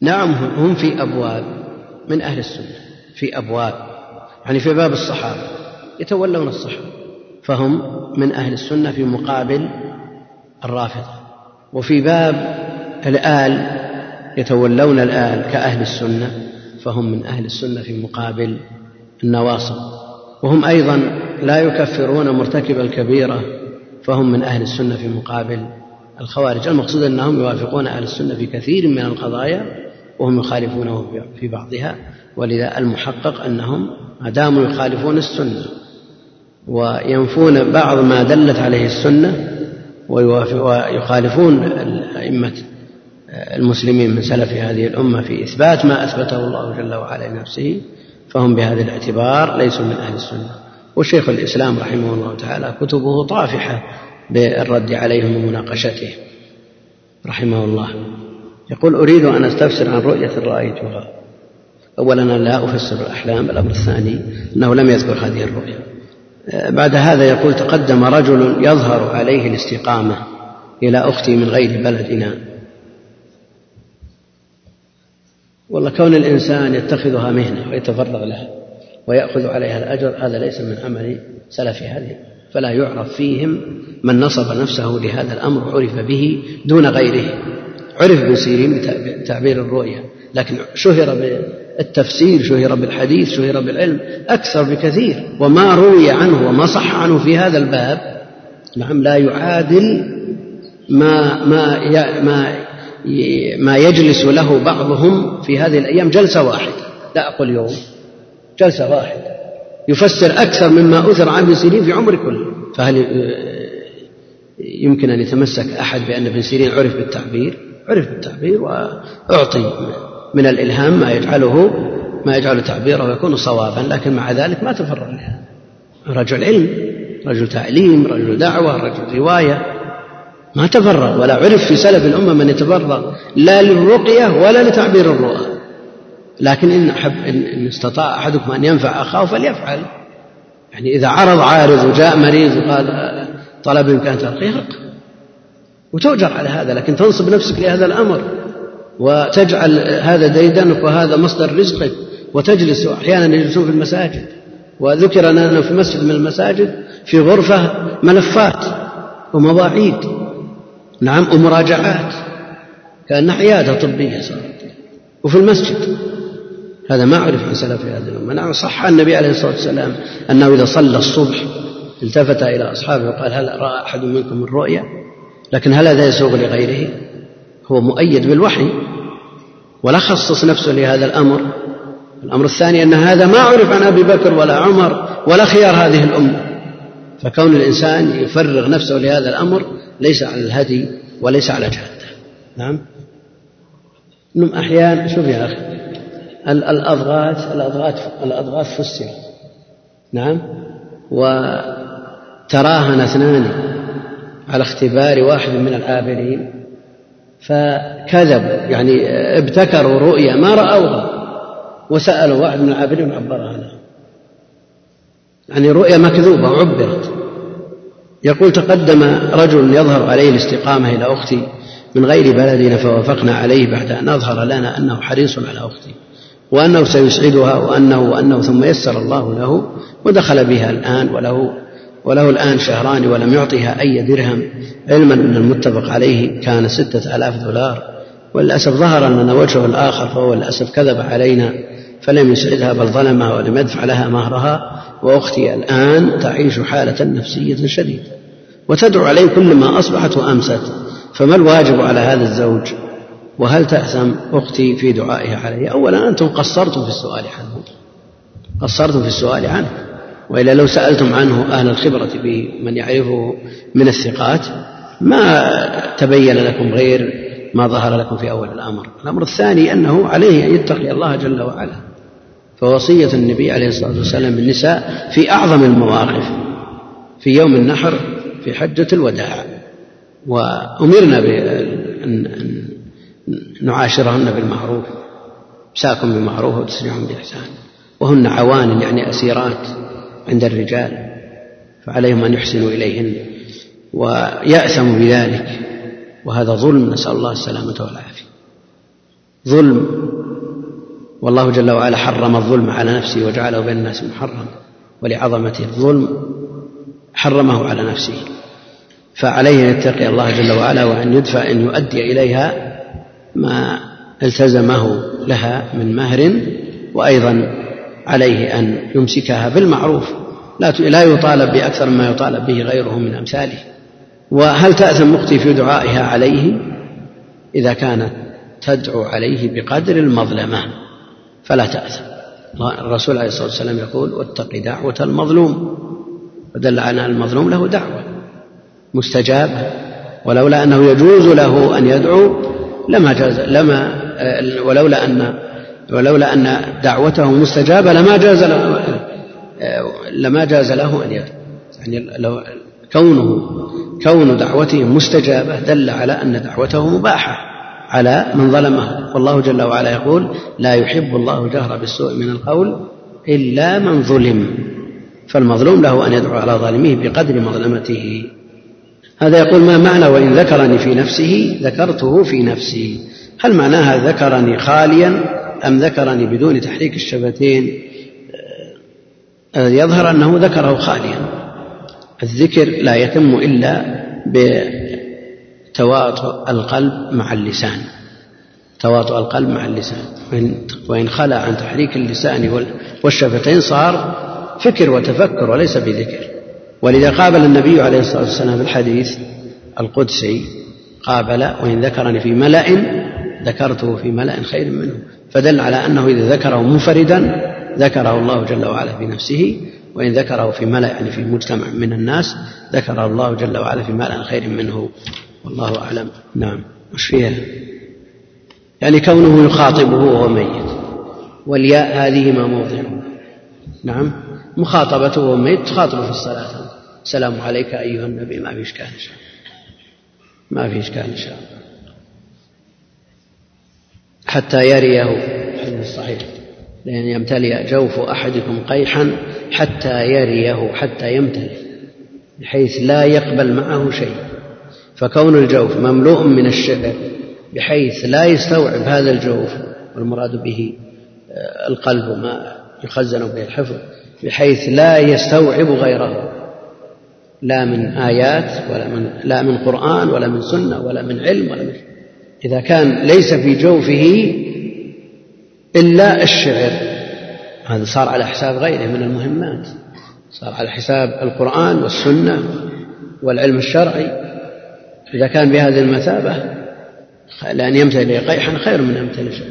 نعم هم في أبواب من أهل السنة في أبواب يعني في باب الصحابة يتولون الصحابة فهم من أهل السنة في مقابل الرافضة وفي باب الآل يتولون الآل كأهل السنة فهم من أهل السنة في مقابل النواصب وهم أيضا لا يكفرون مرتكب الكبيرة فهم من أهل السنة في مقابل الخوارج المقصود أنهم يوافقون أهل السنة في كثير من القضايا وهم يخالفونه في بعضها ولذا المحقق أنهم ما داموا يخالفون السنة وينفون بعض ما دلت عليه السنة ويخالفون أئمة المسلمين من سلف هذه الأمة في إثبات ما أثبته الله جل وعلا لنفسه فهم بهذا الاعتبار ليسوا من أهل السنة. وشيخ الإسلام رحمه الله تعالى كتبه طافحة بالرد عليهم ومناقشته رحمه الله. يقول أريد أن أستفسر عن رؤية رأيتها. أولا أنا لا أفسر الأحلام الأمر الثاني أنه لم يذكر هذه الرؤيا بعد هذا يقول تقدم رجل يظهر عليه الاستقامة إلى أختي من غير بلدنا والله كون الإنسان يتخذها مهنة ويتفرغ لها ويأخذ عليها الأجر هذا ليس من عمل سلف هذه. فلا يعرف فيهم من نصب نفسه لهذا الأمر عرف به دون غيره. عرف ابن سيرين بتعبير الرؤيا لكن شهر بالتفسير شهر بالحديث شهر بالعلم أكثر بكثير. وما روي عنه وما صح عنه في هذا الباب نعم لا يعادل ما ما ما ما يجلس له بعضهم في هذه الأيام جلسة واحدة. لا أقول يوم جلسة واحدة. يفسر أكثر مما أثر عن ابن سيرين في عمره كله. فهل يمكن أن يتمسك أحد بأن ابن سيرين عرف بالتعبير؟ عرف بالتعبير وأعطي من الإلهام ما يجعله ما يجعل تعبيره يكون صوابا لكن مع ذلك ما تفرغ لها. رجل علم رجل تعليم رجل دعوة رجل رواية ما تفرغ ولا عرف في سلف الأمة من يتفرغ لا للرقية ولا لتعبير الرؤى لكن إن, أحب إن استطاع أحدكم أن ينفع أخاه فليفعل. يعني إذا عرض عارض وجاء مريض وقال طلب إمكان ترقية وتؤجر على هذا لكن تنصب نفسك لهذا الأمر وتجعل هذا ديدنك وهذا مصدر رزقك وتجلس أحيانا يجلسون في المساجد. وذكر لنا في مسجد من المساجد في غرفة ملفات ومواعيد. نعم ومراجعات. كأن عيادة طبية صارت. وفي المسجد. هذا ما عرف عن سلف هذه الأمة. نعم صح النبي عليه الصلاة والسلام أنه إذا صلى الصبح التفت إلى أصحابه وقال هل رأى أحد منكم الرؤيا؟ لكن هل هذا يسوغ لغيره؟ هو مؤيد بالوحي. ولا خصص نفسه لهذا الأمر. الأمر الثاني أن هذا ما عرف عن أبي بكر ولا عمر ولا خيار هذه الأمة. فكون الإنسان يفرغ نفسه لهذا الأمر ليس على الهدي وليس على جهده نعم؟ نم أحيانا شوف يا أخي. الأضغاث الأضغاث الأضغاث فسر نعم؟ وتراهن اثنان. على اختبار واحد من العابرين فكذبوا يعني ابتكروا رؤيا ما رأوها وسألوا واحد من العابرين عبرها. لهم يعني رؤيا مكذوبة وعبرت يقول تقدم رجل يظهر عليه الاستقامة إلى أختي من غير بلدنا فوافقنا عليه بعد أن أظهر لنا أنه حريص على أختي وأنه سيسعدها وأنه وأنه ثم يسر الله له ودخل بها الآن وله وله الآن شهران ولم يعطها أي درهم علما أن المتفق عليه كان ستة آلاف دولار. وللأسف ظهر أننا وجهه الآخر فهو للأسف كذب علينا فلم يسعدها بل ظلمها ولم يدفع لها مهرها. وأختي الآن تعيش حالة نفسية شديدة. وتدعو عليه كل ما أصبحت وأمست. فما الواجب على هذا الزوج؟ وهل تأثم أختي في دعائها عليه؟ أولا أنتم قصرتم في السؤال عنه. قصرتم في السؤال عنه. وإلا لو سألتم عنه أهل الخبرة به من يعرفه من الثقات ما تبين لكم غير ما ظهر لكم في أول الأمر. الأمر الثاني أنه عليه أن يتقي الله جل وعلا. فوصية النبي عليه الصلاة والسلام للنساء في أعظم المواقف في يوم النحر في حجة الوداع. وأمرنا بأن نعاشرهن بالمعروف ساكم بالمعروف وتسرعهم بإحسان. وهن عوان يعني أسيرات. عند الرجال فعليهم أن يحسنوا إليهن ويأثموا بذلك. وهذا ظلم نسأل الله السلامة والعافية. ظلم. والله جل وعلا حرم الظلم على نفسه وجعله بين الناس محرم ولعظمته الظلم حرمه على نفسه. فعليه أن يتقي الله جل وعلا وأن يدفع أن يؤدي إليها ما التزمه لها من مهر وأيضا عليه أن يمسكها بالمعروف. لا لا يطالب بأكثر مما يطالب به غيره من أمثاله. وهل تأثم أختي في دعائها عليه؟ إذا كانت تدعو عليه بقدر المظلمة فلا تأثم. الرسول عليه الصلاة والسلام يقول واتق دعوة المظلوم. ودل على أن المظلوم له دعوة مستجابة ولولا أنه يجوز له أن يدعو لما جاز لما ولولا أن ولولا أن دعوته مستجابة لما جاز له لما جاز له أن يدعو يعني لو كونه كون دعوته مستجابة دل على أن دعوته مباحة على من ظلمه. والله جل وعلا يقول لا يحب الله جهر بالسوء من القول إلا من ظلم. فالمظلوم له أن يدعو على ظالمه بقدر مظلمته. هذا يقول ما معنى وإن ذكرني في نفسه ذكرته في نفسي. هل معناها ذكرني خاليا؟ أم ذكرني بدون تحريك الشفتين آه، يظهر أنه ذكره خاليا. الذكر لا يتم إلا بتواطؤ القلب مع اللسان. تواطؤ القلب مع اللسان. وإن خلى عن تحريك اللسان والشفتين صار فكر وتفكر وليس بذكر. ولذا قابل النبي عليه الصلاة والسلام في الحديث القدسي قابل وإن ذكرني في ملأ ذكرته في ملأ خير منه. فدل على أنه إذا ذكره منفردا ذكره الله جل وعلا في نفسه وإن ذكره في ملأ يعني في مجتمع من الناس ذكره الله جل وعلا في ملأ خير منه. والله أعلم. نعم. وش فيها؟ يعني كونه يخاطبه وهو ميت. والياء هذه ما موضعه نعم. مخاطبته وهو ميت تخاطبه في الصلاة. السلام عليك أيها النبي. ما في إشكال إن شاء الله. ما في إشكال إن شاء الله. حتى يريه. الحديث الصحيح. لأن يمتلئ جوف أحدكم قيحا حتى يريه حتى يمتلئ بحيث لا يقبل معه شيء. فكون الجوف مملوء من الشعر بحيث لا يستوعب هذا الجوف والمراد به آه، القلب ما يخزن به الحفظ بحيث لا يستوعب غيره. لا من آيات ولا من لا من قرآن ولا من سنة ولا من علم ولا من إذا كان ليس في جوفه إلا الشعر. هذا صار على حساب غيره من المهمات. صار على حساب القرآن والسنة والعلم الشرعي. إذا كان بهذه المثابة لأن يمتلئ قيحا خير من يمتلئ شعر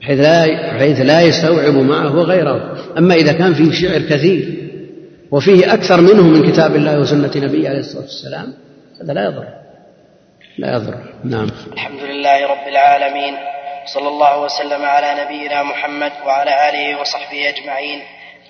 بحيث لا بحيث لا يستوعب معه غيره. أما إذا كان فيه شعر كثير وفيه أكثر منه من كتاب الله وسنة نبيه عليه الصلاة والسلام هذا لا يضر. لا يضر. نعم. الحمد لله رب العالمين. صلى الله وسلم على نبينا محمد وعلى آله وصحبه أجمعين.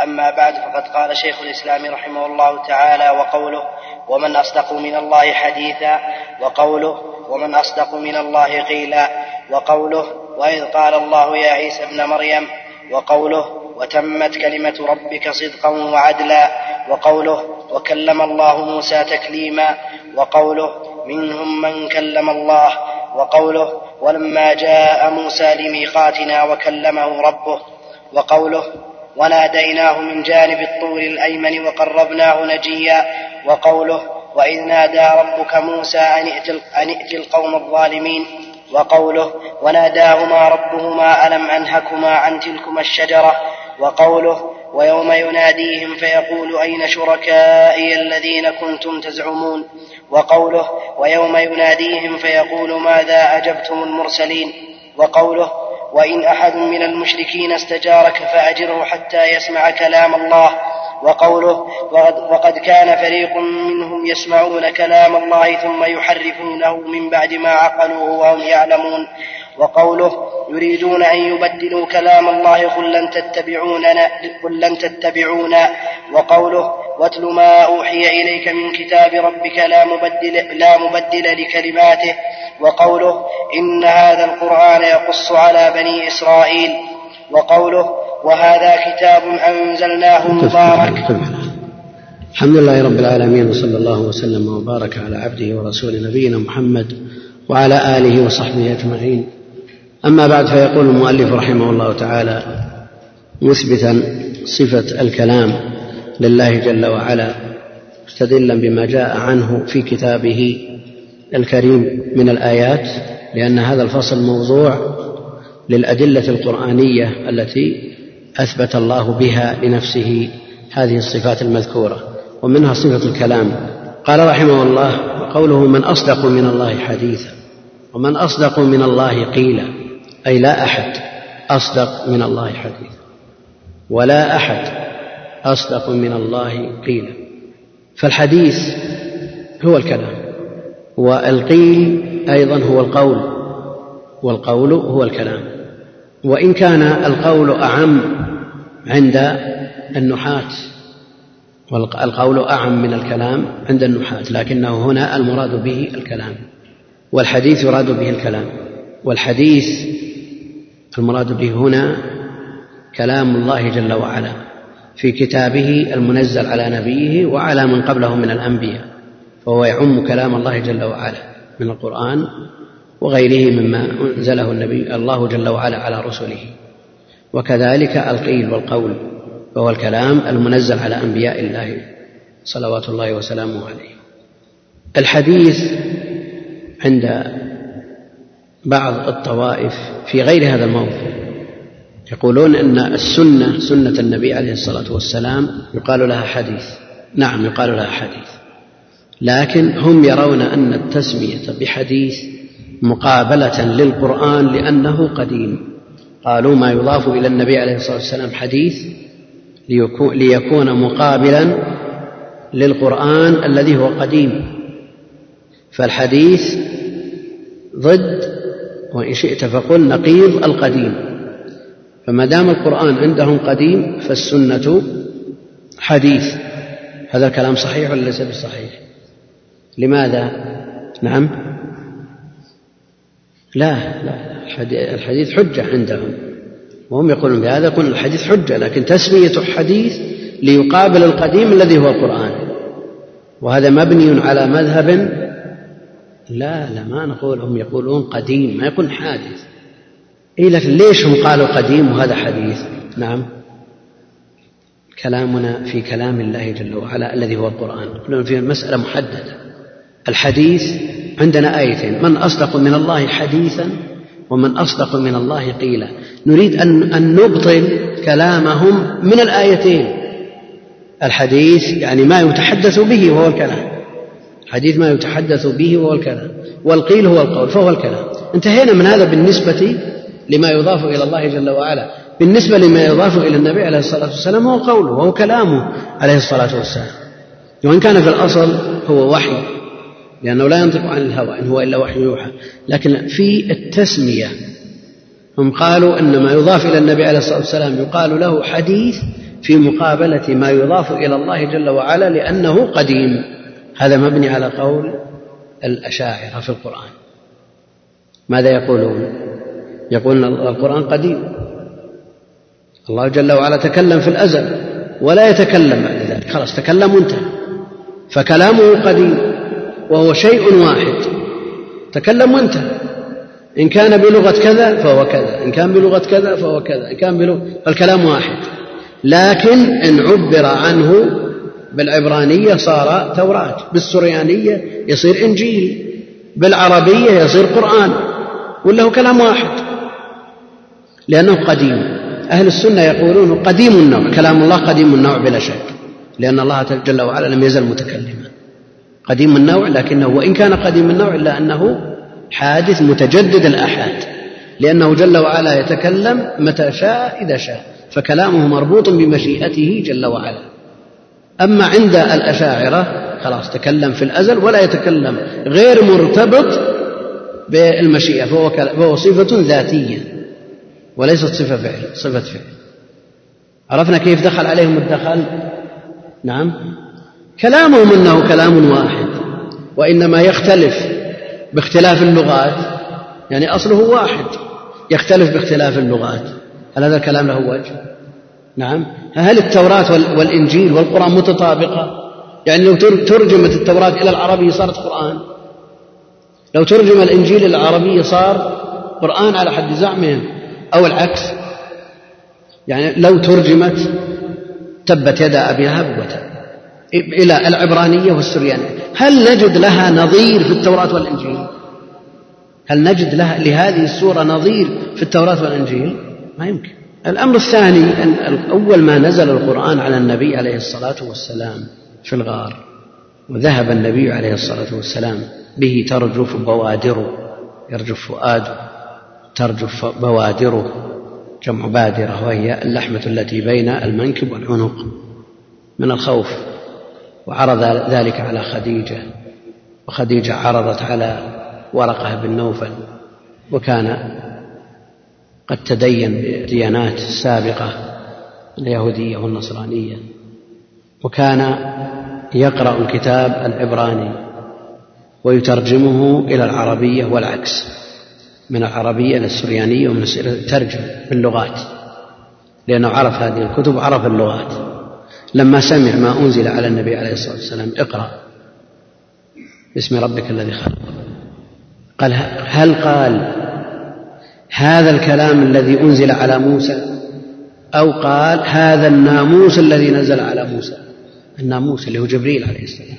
أما بعد فقد قال شيخ الإسلام رحمه الله تعالى وقوله ومن أصدق من الله حديثا وقوله ومن أصدق من الله قيلا وقوله وإذ قال الله يا عيسى ابن مريم وقوله وتمت كلمة ربك صدقا وعدلا وقوله وكلم الله موسى تكليما وقوله منهم من كلم الله وقوله ولما جاء موسى لميقاتنا وكلمه ربه وقوله وناديناه من جانب الطور الأيمن وقربناه نجيا وقوله وإذ نادى ربك موسى أن ائت القوم الظالمين وقوله وناداهما ربهما ألم أنهكما عن تلكما الشجرة وقوله ويوم يناديهم فيقول أين شركائي الذين كنتم تزعمون؟ وقوله ويوم يناديهم فيقول ماذا أجبتم المرسلين؟ وقوله وإن أحد من المشركين استجارك فأجره حتى يسمع كلام الله. وقوله وقد كان فريق منهم يسمعون كلام الله ثم يحرفونه من بعد ما عقلوه وهم يعلمون. وقوله يريدون أن يبدلوا كلام الله قل لن تتبعوننا قل لن تتبعونا. وقوله واتل ما أوحي إليك من كتاب ربك لا مبدل, لا مبدل لكلماته. وقوله إن هذا القرآن يقص على بني إسرائيل. وقوله وهذا كتاب أنزلناه مبارك. الحمد لله رب العالمين وصلى الله وسلم وبارك على عبده ورسوله نبينا محمد وعلى آله وصحبه أجمعين. أما بعد فيقول المؤلف رحمه الله تعالى مثبتا صفة الكلام لله جل وعلا مستدلا بما جاء عنه في كتابه الكريم من الآيات لأن هذا الفصل موضوع للأدلة القرآنية التي أثبت الله بها لنفسه هذه الصفات المذكورة ومنها صفة الكلام. قال رحمه الله قوله من أصدق من الله حديثا ومن أصدق من الله قيلا. أي لا أحد أصدق من الله حديثا. ولا أحد أصدق من الله قيلا. فالحديث هو الكلام والقيل أيضا هو القول والقول هو الكلام. وإن كان القول أعم عند النحاة والقول أعم من الكلام عند النحاة لكنه هنا المراد به الكلام والحديث يراد به الكلام والحديث المراد به هنا كلام الله جل وعلا في كتابه المنزل على نبيه وعلى من قبله من الأنبياء فهو يعم كلام الله جل وعلا من القرآن وغيره مما أنزله النبي الله جل وعلا على رسله. وكذلك القيل والقول وهو الكلام المنزل على أنبياء الله صلوات الله وسلامه عليه. الحديث عند بعض الطوائف في غير هذا الموضوع. يقولون أن السنة سنة النبي عليه الصلاة والسلام يقال لها حديث. نعم يقال لها حديث. لكن هم يرون أن التسمية بحديث مقابلة للقرآن لأنه قديم. قالوا ما يضاف إلى النبي عليه الصلاة والسلام حديث ليكون مقابلا للقرآن الذي هو قديم. فالحديث ضد وإن شئت فقل نقيض القديم. فما دام القرآن عندهم قديم فالسنة حديث. هذا الكلام صحيح ولا ليس بصحيح؟ لماذا؟ نعم. لا لا الحديث حجة عندهم. وهم يقولون بهذا يقول الحديث حجة لكن تسمية حديث ليقابل القديم الذي هو القرآن. وهذا مبني على مذهب لا لا ما نقول هم يقولون قديم ما يكون حادث. إيه لكن ليش هم قالوا قديم وهذا حديث؟ نعم. كلامنا في كلام الله جل وعلا الذي هو القرآن. كلنا في مسألة محددة. الحديث عندنا آيتين. من أصدق من الله حديثا ومن أصدق من الله قيلا. نريد أن, أن نبطل كلامهم من الآيتين. الحديث يعني ما يتحدث به وهو الكلام. حديث ما يتحدث به وهو الكلام والقيل هو القول فهو الكلام انتهينا من هذا بالنسبة لما يضاف إلى الله جل وعلا. بالنسبة لما يضاف إلى النبي عليه الصلاة والسلام هو قوله وهو كلامه عليه الصلاة والسلام. وإن كان في الأصل هو وحي لأنه لا ينطق عن الهوى إن هو إلا وحي يوحى. لكن في التسمية هم قالوا أن ما يضاف إلى النبي عليه الصلاة والسلام يقال له حديث في مقابلة ما يضاف إلى الله جل وعلا لأنه قديم. هذا مبني على قول الأشاعرة في القرآن. ماذا يقولون؟ يقولون القرآن قديم. الله جل وعلا تكلم في الأزل ولا يتكلم بعد ذلك. خلاص تكلم وانتهى. فكلامه قديم وهو شيء واحد. تكلم وانتهى. إن كان بلغة كذا فهو كذا إن كان بلغة كذا فهو كذا إن كان بلغة فالكلام واحد. لكن إن عبر عنه بالعبرانية صار توراة بالسريانية يصير إنجيل بالعربية يصير قرآن ولا هو كلام واحد؟ لأنه قديم. أهل السنة يقولون قديم النوع كلام الله قديم النوع بلا شك لأن الله جل وعلا لم يزل متكلما. قديم النوع لكنه وإن كان قديم النوع إلا أنه حادث متجدد الآحاد لأنه جل وعلا يتكلم متى شاء إذا شاء فكلامه مربوط بمشيئته جل وعلا. أما عند الأشاعرة خلاص تكلم في الأزل ولا يتكلم غير مرتبط بالمشيئة فهو, فهو صفة ذاتية وليست صفة فعل صفة فعل. عرفنا كيف دخل عليهم الدخل؟ نعم. كلامهم أنه كلام واحد وإنما يختلف باختلاف اللغات يعني أصله واحد يختلف باختلاف اللغات. هل هذا الكلام له وجه؟ نعم. هل التوراة والإنجيل والقرآن متطابقة؟ يعني لو ترجمت التوراة إلى العربية صارت قرآن. لو ترجم الإنجيل إلى العربية صار قرآن على حد زعمهم أو العكس. يعني لو ترجمت تبت يدا أبي لهب وتب إلى العبرانية والسريانية. هل نجد لها نظير في التوراة والإنجيل؟ هل نجد لها لهذه السورة نظير في التوراة والإنجيل؟ ما يمكن. الأمر الثاني أن أول ما نزل القرآن على النبي عليه الصلاة والسلام في الغار وذهب النبي عليه الصلاة والسلام به ترجف بوادره يرجف فؤاده ترجف بوادره جمع بادرة وهي اللحمة التي بين المنكب والعنق من الخوف وعرض ذلك على خديجة وخديجة عرضت على ورقة بن نوفل وكان قد تدين بالديانات السابقة اليهودية والنصرانية وكان يقرأ الكتاب العبراني ويترجمه إلى العربية والعكس من العربية إلى السريانية ومن ترجم باللغات لأنه عرف هذه الكتب وعرف اللغات. لما سمع ما أنزل على النبي عليه الصلاة والسلام اقرأ. باسم ربك الذي خلق. قال هل قال هذا الكلام الذي أنزل على موسى أو قال هذا الناموس الذي نزل على موسى. الناموس اللي هو جبريل عليه السلام.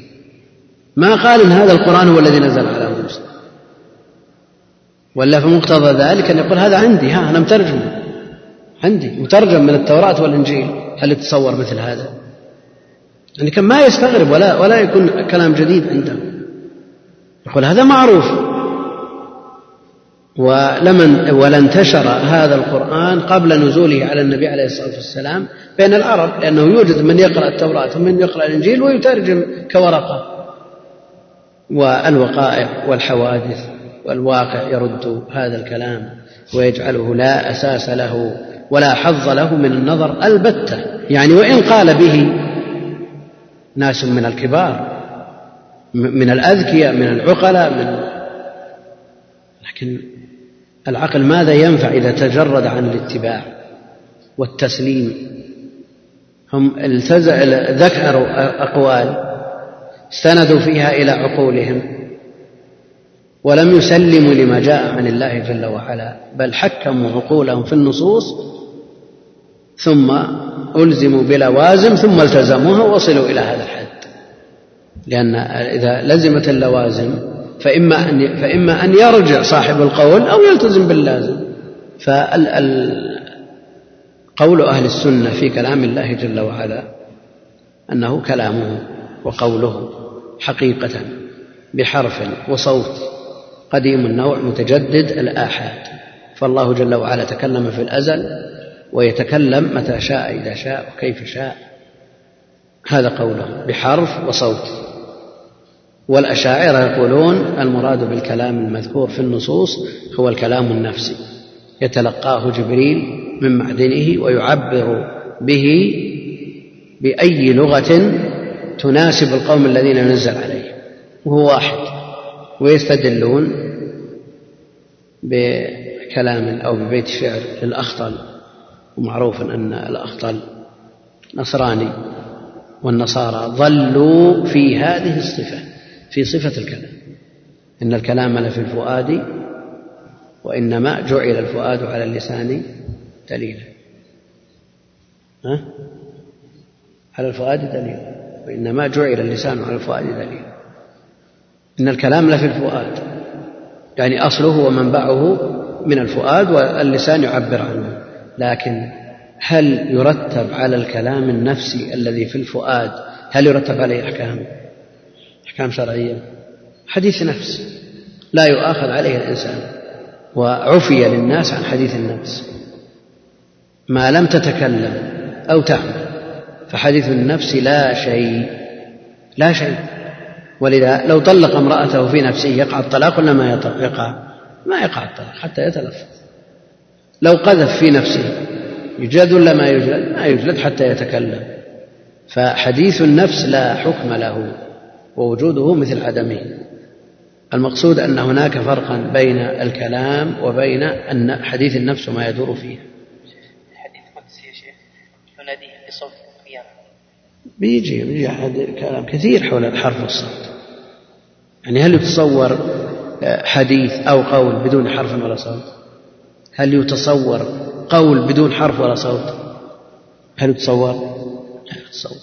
ما قال إن هذا القرآن هو الذي نزل على موسى. ولا في مقتضى ذلك أن يقول هذا عندي ها أنا مترجمه عندي مترجم من التوراة والإنجيل. هل يتصور مثل هذا؟ يعني كان ما يستغرب ولا ولا يكون كلام جديد عنده. يقول هذا معروف. ولمن ولا انتشر هذا القرآن قبل نزوله على النبي عليه الصلاة والسلام بين العرب لأنه يوجد من يقرأ التوراة ومن يقرأ الإنجيل ويترجم كورقة. والوقائع والحوادث والواقع يرد هذا الكلام ويجعله لا أساس له ولا حظ له من النظر البتة. يعني وإن قال به ناس من الكبار من الأذكياء من العقلاء من لكن العقل ماذا ينفع إذا تجرد عن الاتباع والتسليم؟ هم ذكروا أقوال استندوا فيها إلى عقولهم ولم يسلموا لما جاء عن الله جل وعلا بل حكموا عقولهم في النصوص ثم ألزموا بلوازم ثم التزموها ووصلوا إلى هذا الحد. لأن إذا لزمت اللوازم فإما أن فإما أن يرجع صاحب القول أو يلتزم باللازم. فقول أهل السنة في كلام الله جل وعلا أنه كلامه وقوله حقيقة بحرف وصوت قديم النوع متجدد الآحاد. فالله جل وعلا تكلم في الأزل ويتكلم متى شاء إذا شاء وكيف شاء. هذا قوله بحرف وصوت. والأشاعرة يقولون المراد بالكلام المذكور في النصوص هو الكلام النفسي. يتلقاه جبريل من معدنه ويعبر به بأي لغة تناسب القوم الذين نزل عليهم وهو واحد. ويستدلون بكلام أو ببيت شعر للأخطل. ومعروف أن الأخطل نصراني. والنصارى ظلوا في هذه الصفة. في صفة الكلام. إن الكلام لفي الفؤاد وإنما جعل الفؤاد على اللسان دليلا. ها؟ على الفؤاد دليلا وإنما جعل اللسان على الفؤاد دليلا. إن الكلام لفي الفؤاد يعني أصله ومنبعه من الفؤاد واللسان يعبر عنه. لكن هل يرتب على الكلام النفسي الذي في الفؤاد هل يرتب عليه أحكام أحكام شرعية. حديث نفس. لا يؤاخذ عليه الإنسان. وعفي للناس عن حديث النفس. ما لم تتكلم أو تعمل فحديث النفس لا شيء. لا شيء. ولذا لو طلق امرأته في نفسه يقع الطلاق ولا ما يقع. ما يقع الطلاق حتى يتلفظ. لو قذف في نفسه يجلد ولا ما يجلد؟ ما يجلد حتى يتكلم. فحديث النفس لا حكم له. ووجوده مثل عدمه. المقصود أن هناك فرقا بين الكلام وبين أن حديث النفس وما يدور فيه. حديث قدسي يا شيخ يناديه بصوت القيامة. بيجي بيجي كلام كثير حول الحرف والصوت. يعني هل يتصور حديث أو قول بدون حرف ولا صوت؟ هل يتصور قول بدون حرف ولا صوت؟ هل يتصور؟ لا يتصور.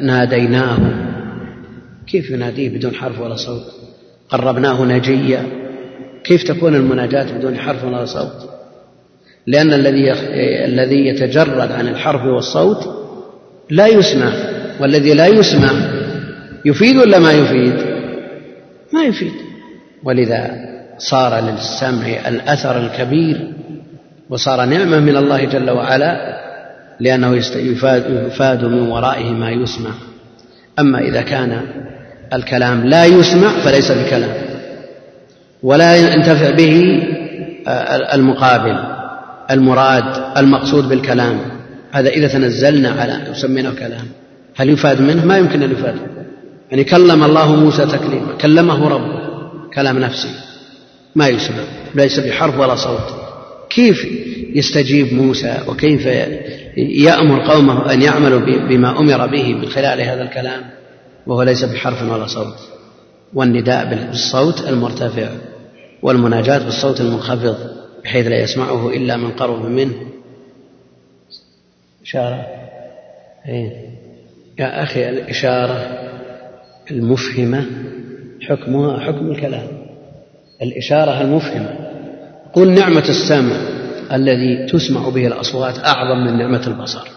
وناديناه كيف يناديه بدون حرف ولا صوت؟ قربناه نجيا. كيف تكون المناجاة بدون حرف ولا صوت؟ لأن الذي الذي يتجرد عن الحرف والصوت لا يسمع والذي لا يسمع يفيد ولا ما يفيد؟ ما يفيد. ولذا صار للسمع الأثر الكبير وصار نعمة من الله جل وعلا لأنه يفاد من ورائه ما يسمع. أما إذا كان الكلام لا يسمع فليس بكلام ولا ينتفع به آه، المقابل المراد المقصود بالكلام. هذا إذا تنزلنا على يسمينه كلام هل يفاد منه؟ ما يمكن أن يفاد. يعني كلم الله موسى تكليما كلمه ربه كلام نفسي ما يسمع ليس بحرف ولا صوت. كيف يستجيب موسى؟ وكيف يأمر قومه أن يعملوا بما أمر به من خلال هذا الكلام وهو ليس بحرف ولا صوت. والنداء بالصوت المرتفع والمناجاة بالصوت المنخفض بحيث لا يسمعه إلا من قرب منه. إشارة؟ إيه. يا أخي الإشارة المفهمة حكمها حكم الكلام. الإشارة المفهمة. قل نعمة السمع. الذي تسمع به الأصوات أعظم من نعمة البصر.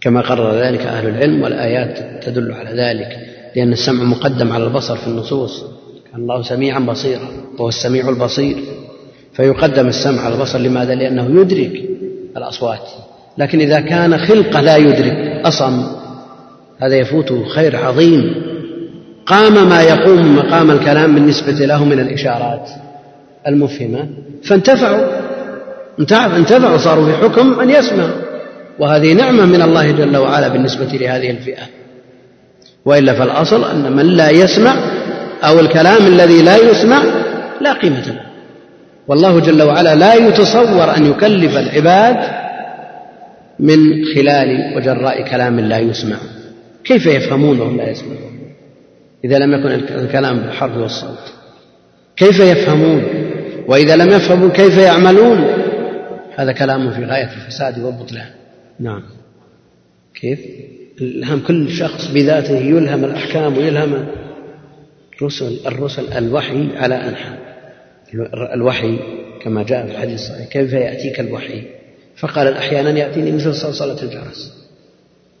كما قرر ذلك أهل العلم والآيات تدل على ذلك لأن السمع مقدم على البصر في النصوص. كان الله سميعا بصيرا وهو السميع البصير. فيقدم السمع على البصر لماذا؟ لأنه يدرك الأصوات. لكن إذا كان خلقة لا يدرك أصم هذا يفوته خير عظيم. قام ما يقوم مقام الكلام بالنسبة له من الإشارات المفهمة. فانتفعوا. انتفعوا صاروا في حكم من يسمع. وهذه نعمة من الله جل وعلا بالنسبة لهذه الفئة. وإلا فالأصل أن من لا يسمع أو الكلام الذي لا يسمع لا قيمة له. والله جل وعلا لا يتصور أن يكلف العباد من خلال وجراء كلام لا يسمع. كيف يفهمون وهم لا يسمعون؟ إذا لم يكن الكلام بالحرف والصوت. كيف يفهمون؟ وإذا لم يفهموا كيف يعملون؟ هذا كلام في غاية الفساد والبطلان. نعم. كيف؟ الهام كل شخص بذاته يلهم الأحكام ويلهم الرسل الرسل الوحي على أنحاء. الوحي كما جاء في الحديث الصحيح كيف يأتيك الوحي؟ فقال أحيانا يأتيني مثل صلصلة الجرس.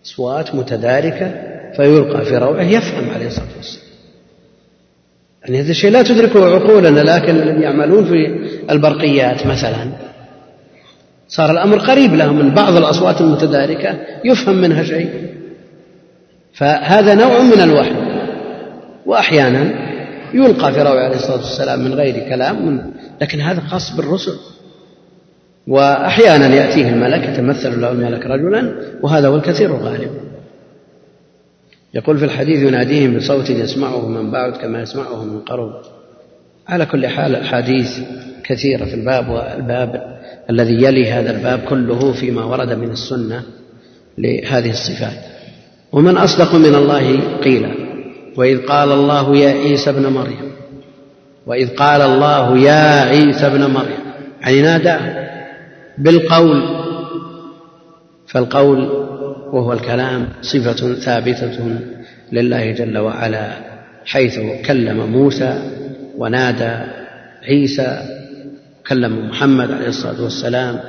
أصوات متداركة فيلقى في روعه يفهم عليه الصلاة والسلام. يعني هذا الشيء لا تدركه عقولنا لكن الذين يعملون في البرقيات مثلا. صار الأمر قريب لهم من بعض الأصوات المتداركة يفهم منها شيء. فهذا نوع من الوحي. وأحيانا يلقى في روعه عليه الصلاة والسلام من غير كلام لكن هذا خاص بالرسل. وأحيانا يأتيه الملك يتمثل له الملك رجلا وهذا هو الكثير الغالب. يقول في الحديث يناديهم بصوت يسمعه من بعد كما يسمعه من قرب. على كل حال الأحاديث كثيرة في الباب والباب. الذي يلي هذا الباب كله فيما ورد من السنة لهذه الصفات. ومن أصدق من الله قيلا وإذ قال الله يا عيسى ابن مريم وإذ قال الله يا عيسى ابن مريم يعني ناداه بالقول فالقول وهو الكلام صفة ثابتة لله جل وعلا حيث كلم موسى ونادى عيسى كلم محمد عليه الصلاة والسلام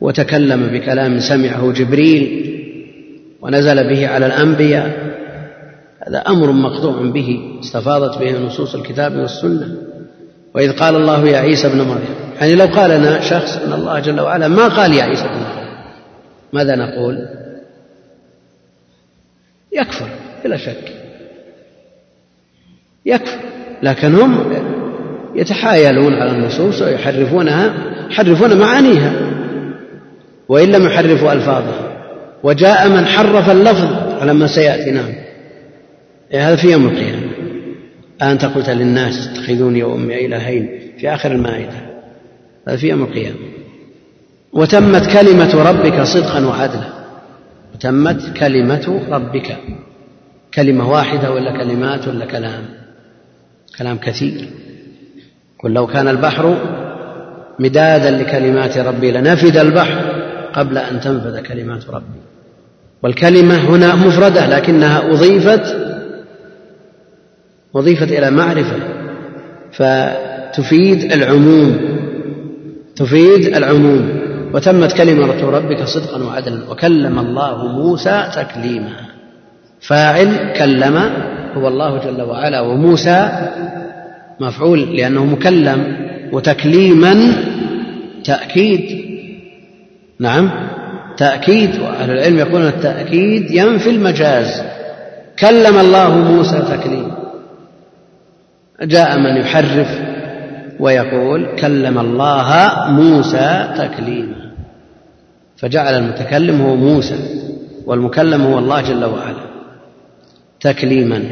وتكلم بكلام سمعه جبريل ونزل به على الأنبياء هذا أمر مقطوع به استفاضت به نصوص الكتاب والسنة. وإذ قال الله يا عيسى ابن مريم يعني لو قال لنا شخص أن الله جل وعلا ما قال يا عيسى ابن مريم؟ ماذا نقول؟ يكفر بلا شك. يكفر لكن هم يتحايلون على النصوص ويحرفونها يحرفون معانيها وإن لم يحرفوا ألفاظها. وجاء من حرف اللفظ على ما سيأتي نعم. إيه، هذا في يوم القيامة. أنت قلت للناس اتخذوني وأمي إلهين في آخر المائدة. هذا في يوم القيامة. وتمت كلمة ربك صدقا وعدلا. وتمت كلمة ربك. كلمة واحدة ولا كلمات ولا كلام. كلام كثير. قل لو كان البحر مدادا لكلمات ربي لنفد البحر قبل أن تنفذ كلمات ربي. والكلمة هنا مفردة لكنها أضيفت أضيفت إلى معرفة فتفيد العموم تفيد العموم. وتمت كلمة ربك صدقا وعدلا وكلم الله موسى تكليما. فاعل كلم هو الله جل وعلا وموسى مفعول لأنه مكلم وتكليما تأكيد. نعم تأكيد وأهل العلم يقولون التأكيد ينفي المجاز. كلم الله موسى تكليما. جاء من يحرف ويقول كلم الله موسى تكليما. فجعل المتكلم هو موسى والمكلم هو الله جل وعلا تكليما.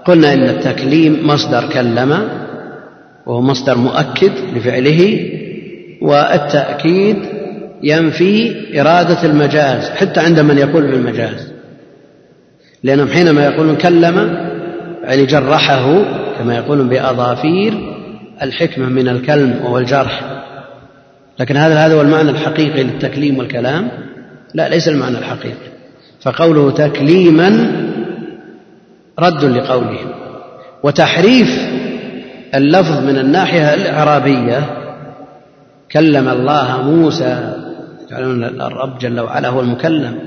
وقلنا إن التكليم مصدر كلم وهو مصدر مؤكد لفعله والتأكيد ينفي إرادة المجاز حتى عند من يقول بالمجاز لأنهم حينما يقولون كلم يعني جرحه كما يقولون بأظافير الحكمة من الكلم وهو الجرح لكن هذا هذا هو المعنى الحقيقي للتكليم والكلام. لا ليس المعنى الحقيقي. فقوله تكليما رد لقولهم. وتحريف اللفظ من الناحية الإعرابية كلم الله موسى تعلمون الرب جل وعلا هو المكلم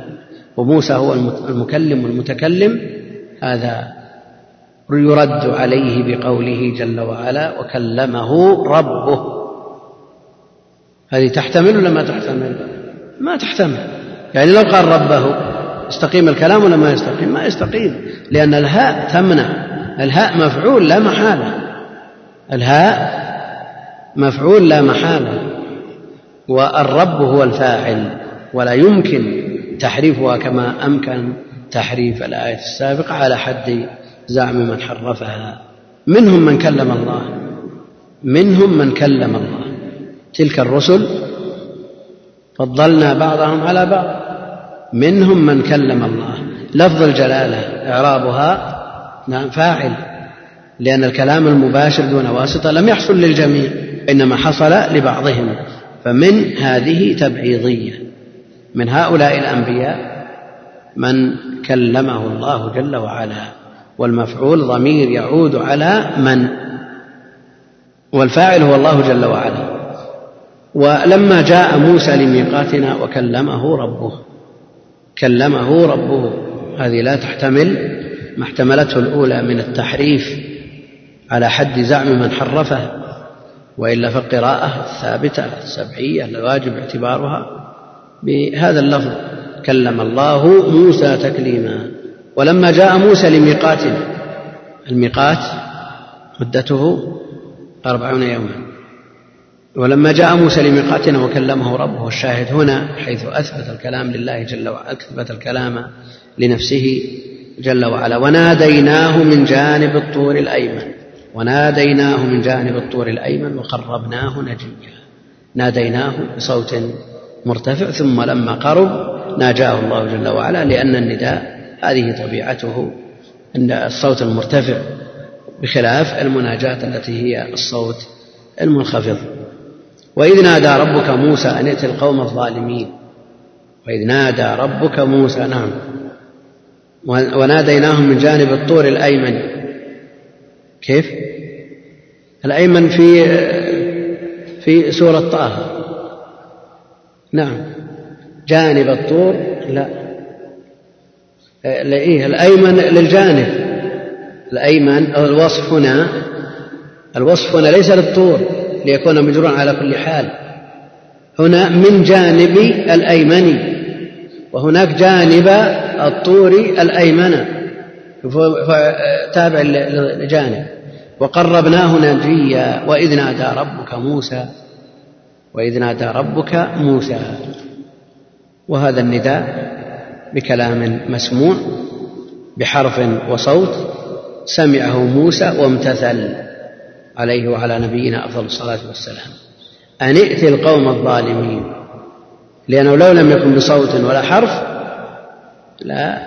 وموسى هو المكلم والمتكلم هذا يرد عليه بقوله جل وعلا وكلمه ربه. هذه تحتمل ولا ما تحتمل؟ ما تحتمل. يعني لو قال ربه يستقيم الكلام ولا ما يستقيم؟ ما يستقيم. لأن الهاء تمنع. الهاء مفعول لا محالة. الهاء مفعول لا محالة. والرب هو الفاعل ولا يمكن تحريفها كما أمكن تحريف الآية السابقة على حد زعم من حرفها. منهم من كلم الله. منهم من كلم الله. تلك الرسل فضلنا بعضهم على بعض. منهم من كلم الله. لفظ الجلالة إعرابها نعم فاعل لأن الكلام المباشر دون واسطة لم يحصل للجميع إنما حصل لبعضهم فمن هذه تبعيضية. من هؤلاء الأنبياء من كلمه الله جل وعلا والمفعول ضمير يعود على من؟ والفاعل هو الله جل وعلا. ولما جاء موسى لميقاتنا وكلمه ربه كلمه ربه. هذه لا تحتمل. ما احتملته الأولى من التحريف على حد زعم من حرفه وإلا فالقراءة الثابتة السبعية الواجب اعتبارها. بهذا اللفظ كلم الله موسى تكليما. ولما جاء موسى لميقاتنا الميقات مدته أربعون يوما. ولما جاء موسى لميقاتنا وكلمه ربه الشاهد هنا حيث أثبت الكلام لله جل وعلا أثبت الكلام لنفسه جل وعلا. وناديناه من جانب الطور الأيمن. وناديناه من جانب الطور الأيمن وقربناه نجيا. ناديناه بصوت مرتفع ثم لما قرب ناجاه الله جل وعلا لأن النداء هذه طبيعته أن الصوت المرتفع بخلاف المناجاة التي هي الصوت المنخفض. وإذ نادى ربك موسى أن ائت القوم الظالمين. وإذ نادى ربك موسى نعم. وناديناهم من جانب الطور الأيمن. كيف؟ الأيمن في في سورة طه. نعم. جانب الطور؟ لا إيه الأيمن للجانب. الأيمن الوصف هنا الوصف هنا ليس للطور ليكون مجرورا على كل حال. هنا من جانب الأيمن وهناك جانب الطور الأيمن تابع لجانب. وقربناه نجيا وإذ نادى ربك موسى وإذ نادى ربك موسى. وهذا النداء بكلام مسموع بحرف وصوت سمعه موسى وامتثل عليه وعلى نبينا أفضل الصلاة والسلام. أن ائت القوم الظالمين لأنه لو لم يكن بصوت ولا حرف لا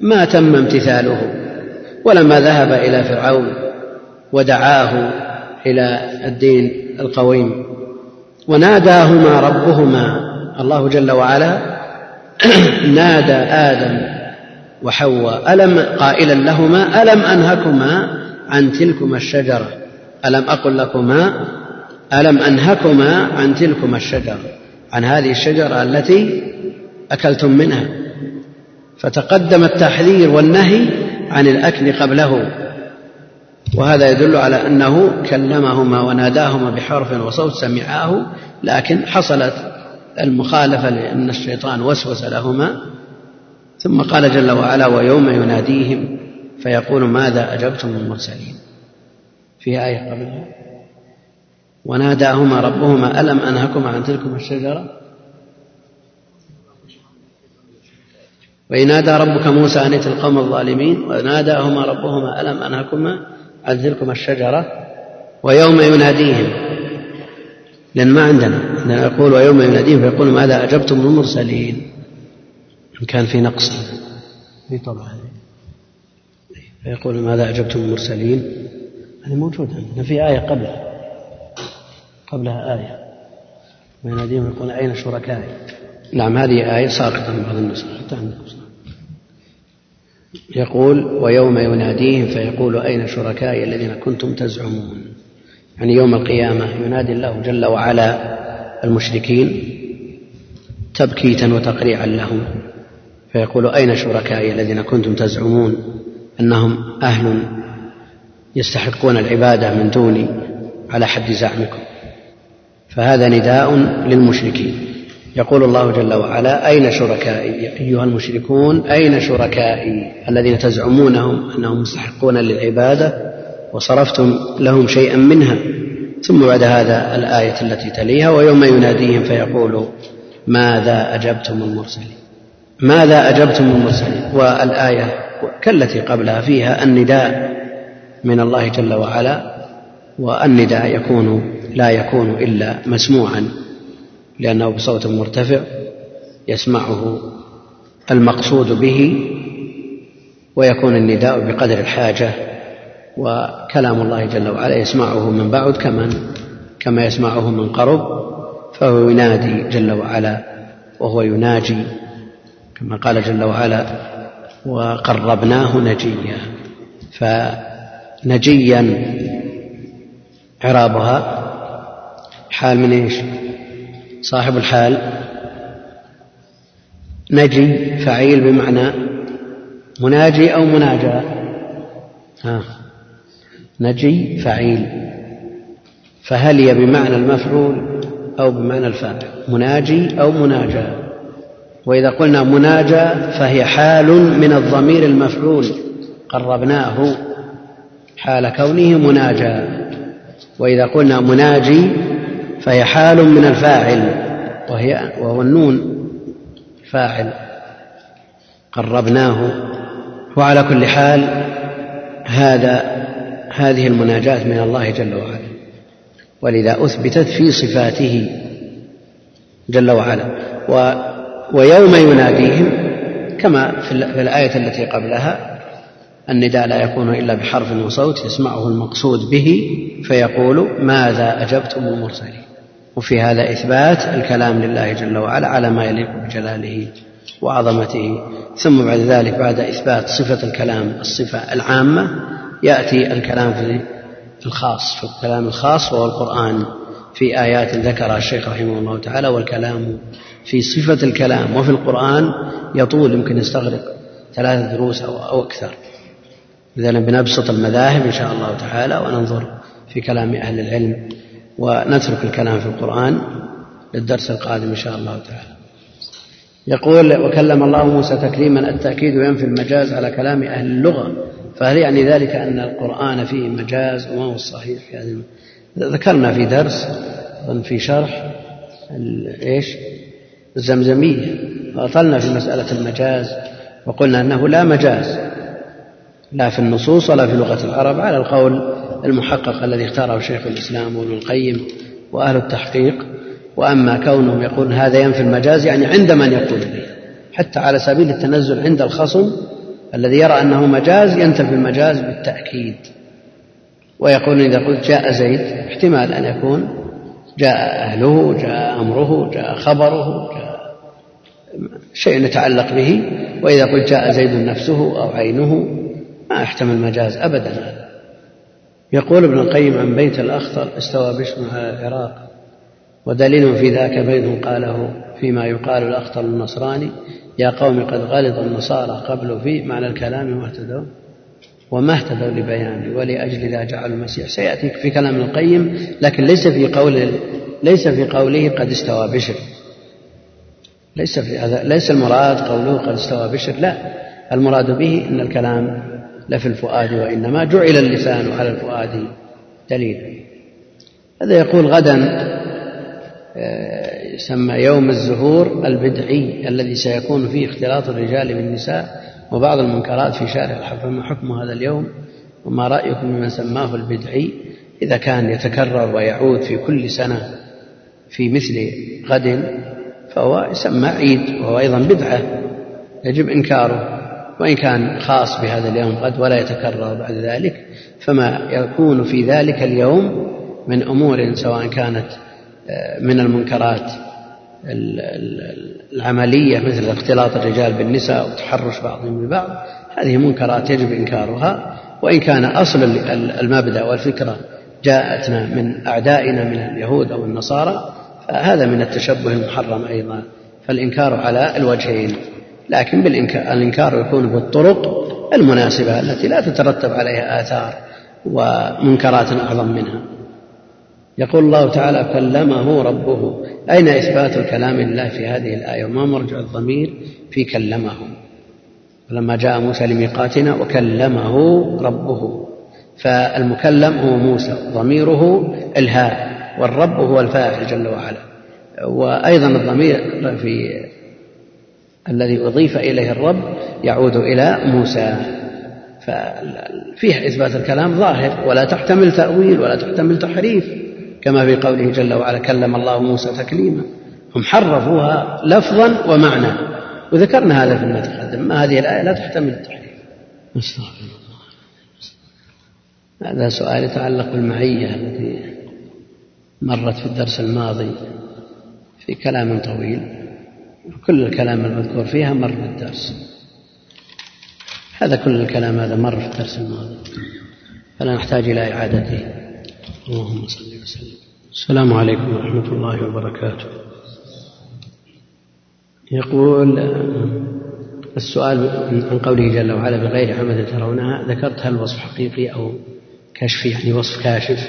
ما تم امتثاله ولما ذهب إلى فرعون ودعاه إلى الدين القويم وناداهما ربهما الله جل وعلا نادى آدم وحواء ألم قائلا لهما ألم أنهكما عن تلكما الشجرة؟ ألم أقل لكما ألم أنهكما عن تلكما الشجرة؟ عن هذه الشجرة التي أكلتم منها. فتقدم التحذير والنهي عن الأكل قبله. وهذا يدل على أنه كلمهما وناداهما بحرف وصوت سمعاه لكن حصلت المخالفة لأن الشيطان وسوس لهما. ثم قال جل وعلا ويوم يناديهم فيقول ماذا أجبتم المرسلين في آية قبلها. وناداهما ربهما ألم أنهكما عن تلكم الشجرة؟ وإن نادى ربك موسى أن ائت القوم الظالمين وناداهما ربهما ألم أنهكما عن تلكما الشجرة ويوم يناديهم. لأن ما عندنا. عندنا يقول ويوم يناديهم فيقول ماذا أجبتم المرسلين. إن كان في نقص. في طبعا. فيقول ماذا أجبتم المرسلين. هذه موجودة عندنا في آية قبلها. قبلها آية. ويناديهم يقول أين شركائي؟ نعم هذه آية ساقطة من بعض النسخ حتى عندكم. يقول ويوم يناديهم فيقول أين شركائي الذين كنتم تزعمون؟ يعني يوم القيامة ينادي الله جل وعلا المشركين تبكيتا وتقريعا لهم فيقول أين شركائي الذين كنتم تزعمون؟ أنهم أهل يستحقون العبادة من دوني على حد زعمكم. فهذا نداء للمشركين. يقول الله جل وعلا أين شركائي أيها المشركون أين شركائي الذين تزعمونهم أنهم مستحقون للعبادة وصرفتم لهم شيئا منها؟ ثم بعد هذا الآية التي تليها ويوم يناديهم فيقول ماذا أجبتم المرسلين؟ ماذا أجبتم المرسلين؟ والآية كالتي قبلها فيها النداء من الله جل وعلا والنداء يكون لا يكون إلا مسموعا. لأنه بصوت مرتفع يسمعه المقصود به ويكون النداء بقدر الحاجة وكلام الله جل وعلا يسمعه من بعد كمن كما يسمعه من قرب فهو ينادي جل وعلا وهو يناجي كما قال جل وعلا وقربناه نجيا فنجيا إعرابها حال من إيش؟ صاحب الحال نجي فعيل بمعنى مناجي أو مناجى ها نجي فعيل. فهل هي بمعنى المفعول أو بمعنى الفاعل؟ مناجي أو مناجى وإذا قلنا مناجى فهي حال من الضمير المفعول قربناه. حال كونه مناجى وإذا قلنا مناجي فهي حال من الفاعل. وهي وهو النون فاعل قربناه وعلى كل حال هذا هذه المناجاة من الله جل وعلا ولذا أثبتت في صفاته جل وعلا و ويوم يناديهم كما في الآية التي قبلها النداء لا يكون إلا بحرف وصوت يسمعه المقصود به فيقول ماذا أجبتم المرسلين وفي هذا إثبات الكلام لله جل وعلا على ما يليق بجلاله وعظمته. ثم بعد ذلك بعد إثبات صفة الكلام الصفة العامة يأتي الكلام في الخاص في الكلام الخاص وهو القرآن. في آيات ذكرها الشيخ رحمه الله تعالى والكلام في صفة الكلام. وفي القرآن يطول يمكن يستغرق ثلاثة دروس أو, أو أكثر. إذا بنبسط المذاهب إن شاء الله تعالى وننظر في كلام أهل العلم. ونترك الكلام في القرآن للدرس القادم إن شاء الله تعالى. يقول وكلم الله موسى تكريما التأكيد ينفي المجاز على كلام أهل اللغة. فهل يعني ذلك أن القرآن فيه مجاز وما هو الصحيح في هذه ذكرنا في درس في شرح إيش؟ الزمزمية. وأطلنا في مسألة المجاز وقلنا أنه لا مجاز. لا في النصوص ولا في لغة العرب على القول المحقق الذي اختاره شيخ الإسلام وابن القيم وأهل التحقيق. وأما كونهم يقولون هذا ينفي المجاز يعني عند من يقول به حتى على سبيل التنزل عند الخصم الذي يرى أنه مجاز ينتفي المجاز بالتأكيد. ويقول إذا قلت جاء زيد احتمال أن يكون جاء أهله جاء أمره جاء خبره جاء شيء يتعلق به. وإذا قلت جاء زيد نفسه أو عينه ما يحتمل مجاز أبدا. هذا يقول ابن القيم عن بيت الأخطر استوى بشر على العراق ودليل في ذاك بيت قاله فيما يقال الأخطر النصراني يا قوم قد غلط النصارى قبل في معنى الكلام واهتدوا وما اهتدوا لبيانه ولأجل لا جعلوا المسيح. سيأتي في كلام القيم لكن ليس في قول ليس في قوله قد استوى بشر. ليس في هذا ليس المراد قوله قد استوى بشر لا. المراد به إن الكلام لفي الفؤاد وإنما جعل اللسان على الفؤاد دليلا هذا يقول غدا آه، يسمى يوم الزهور البدعي الذي سيكون فيه اختلاط الرجال بالنساء وبعض المنكرات في شارع الحرب. ما حكم هذا اليوم؟ وما رأيكم بمن سماه البدعي؟ إذا كان يتكرر ويعود في كل سنة في مثل غد فهو يسمى عيد وهو أيضا بدعة يجب إنكاره. وإن كان خاص بهذا اليوم غد ولا يتكرر بعد ذلك فما يكون في ذلك اليوم من أمور سواء كانت آه، من المنكرات العملية مثل اختلاط الرجال بالنساء وتحرش بعضهم ببعض هذه منكرات يجب إنكارها. وإن كان أصل المبدأ والفكرة جاءتنا من أعدائنا من اليهود أو النصارى فهذا من التشبه المحرم أيضا فالإنكار على الوجهين. لكن بالإنكار الإنكار يكون بالطرق المناسبة التي لا تترتب عليها آثار ومنكرات أعظم منها. يقول الله تعالى كلمه ربه. أين إثبات الكلام لله في هذه الآية؟ وما مرجع الضمير في كلمه فلما جاء موسى لميقاتنا وكلمه ربه. فالمكلم هو موسى ضميره الهاء والرب هو الفاعل جل وعلا. وأيضا الضمير في الذي أضيف إليه الرب يعود إلى موسى. ففيه إثبات الكلام ظاهر ولا تحتمل تأويل ولا تحتمل تحريف كما في قوله جل وعلا كلم الله موسى تكليما. هم حرفوها لفظا ومعنى وذكرنا هذا فيما تقدم ما هذه الآية؟ لا تحتمل التحريف. الله هذا سؤال يتعلق بالمعية التي مرت في الدرس الماضي في كلام طويل. كل الكلام المذكور فيها مر في الدرس. هذا كل الكلام هذا مر في الدرس الماضي. فلا نحتاج إلى إعادته. اللهم صل وسلم. السلام عليكم ورحمة الله وبركاته. يقول السؤال عن قوله جل وعلا بغير عمد ترونها ذكرت هل وصف حقيقي أو كشف يعني وصف كاشف.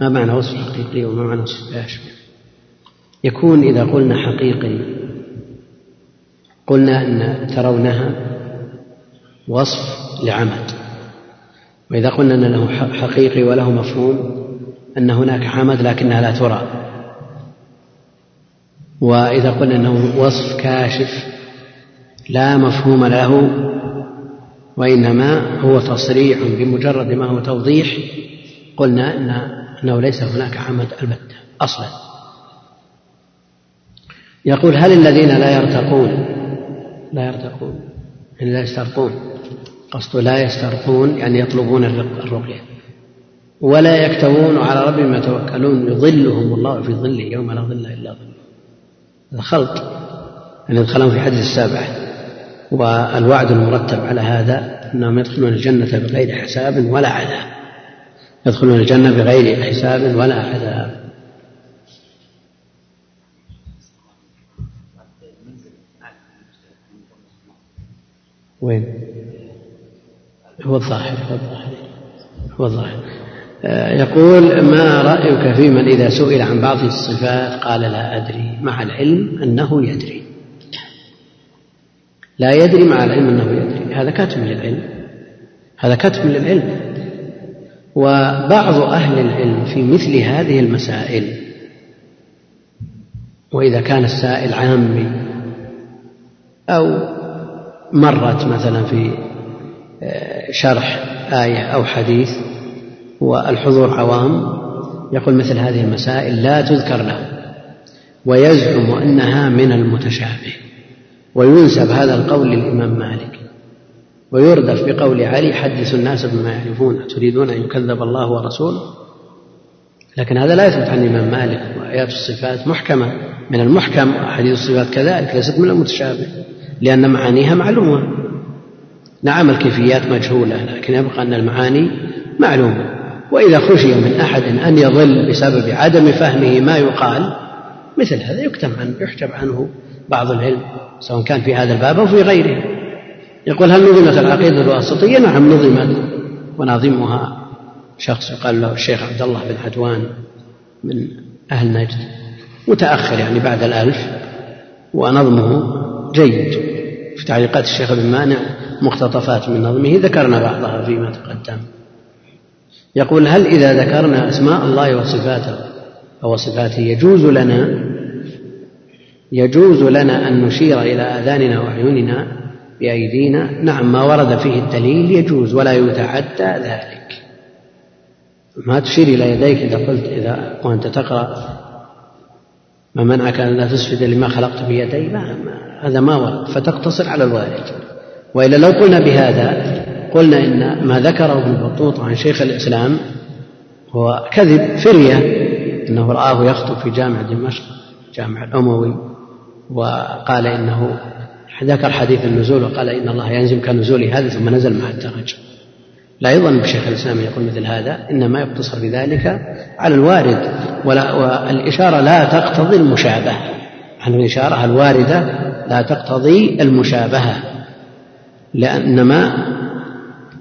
ما معنى وصف حقيقي وما معنى وصف كاشف؟ يكون إذا قلنا حقيقي قلنا أن ترونها وصف لعمد. وإذا قلنا أن له حقيقي وله مفهوم أن هناك حمد لكنها لا ترى. وإذا قلنا أنه وصف كاشف لا مفهوم له وإنما هو تصريح بمجرد ما هو توضيح قلنا إن أنه ليس هناك حمد البتة أصلا. يقول هل الذين لا يرتقون لا يرتقون يعني لا يسترقون قصده لا يسترقون يعني يطلبون الرقية. ولا يكتوون على ربهم يتوكلون يظلهم الله في ظله يوم لا ظل إلا ظله. هذا خلط أن يدخلون في حديث السابع. والوعد المرتب على هذا أنهم يدخلون الجنة بغير حساب ولا عذاب. يدخلون الجنة بغير حساب ولا عذاب. وين؟ هو الظاهر هو الظاهر هو الظاهر. يقول ما رأيك في من إذا سئل عن بعض الصفات قال لا أدري مع العلم أنه يدري. لا يدري مع العلم أنه يدري. هذا كتم للعلم هذا كتم للعلم. وبعض أهل العلم في مثل هذه المسائل وإذا كان السائل عامي أو مرت مثلا في آه، شرح آية أو حديث والحضور عوام يقول مثل هذه المسائل لا تذكر له ويزعم أنها من المتشابه وينسب هذا القول للإمام مالك ويردف بقول علي حدثوا الناس بما يعرفون تريدون أن يكذب الله ورسوله؟ لكن هذا لا يثبت عن الإمام مالك وآيات الصفات محكمة من المحكم وأحاديث الصفات كذلك ليست من المتشابه. لأن معانيها معلومة. نعم الكيفيات مجهولة لكن يبقى أن المعاني معلومة. وإذا خشي من أحد أن يضل بسبب عدم فهمه ما يقال مثل هذا يكتم عنه يحجب عنه بعض العلم سواء كان في هذا الباب أو في غيره. يقول هل نظمت العقيدة الواسطية؟ نعم نظمت. وناظمها شخص يقال له الشيخ عبد الله بن عدوان من أهل نجد متأخر يعني بعد الألف ونظمه جيد. في تعليقات الشيخ بن مانع مقتطفات من نظمه ذكرنا بعضها فيما تقدم. يقول هل إذا ذكرنا أسماء الله وصفاته أو صفاته يجوز لنا يجوز لنا أن نشير إلى آذاننا وعيوننا بأيدينا؟ نعم ما ورد فيه الدليل يجوز ولا يتعدى ذلك. ما تشير إلى يديك إذا قلت إذا وأنت تقرأ ما منعك أن لا تسجد لما خلقت بيدي؟ ما هذا ما ورد. فتقتصر على الوارد. وإلا لو قلنا بهذا قلنا إن ما ذكره ابن بطوط عن شيخ الإسلام هو كذب فرية أنه رآه يخطب في جامع دمشق جامع الأموي وقال إنه ذكر حديث النزول وقال إن الله ينزل كنزول هذا ثم نزل مع الدرج. لا يظن بشيخ الإسلام يقول مثل هذا إنما يقتصر بذلك على الوارد. والإشارة لا تقتضي المشابهة. عن الإشارة الواردة لا تقتضي المشابهة لأنما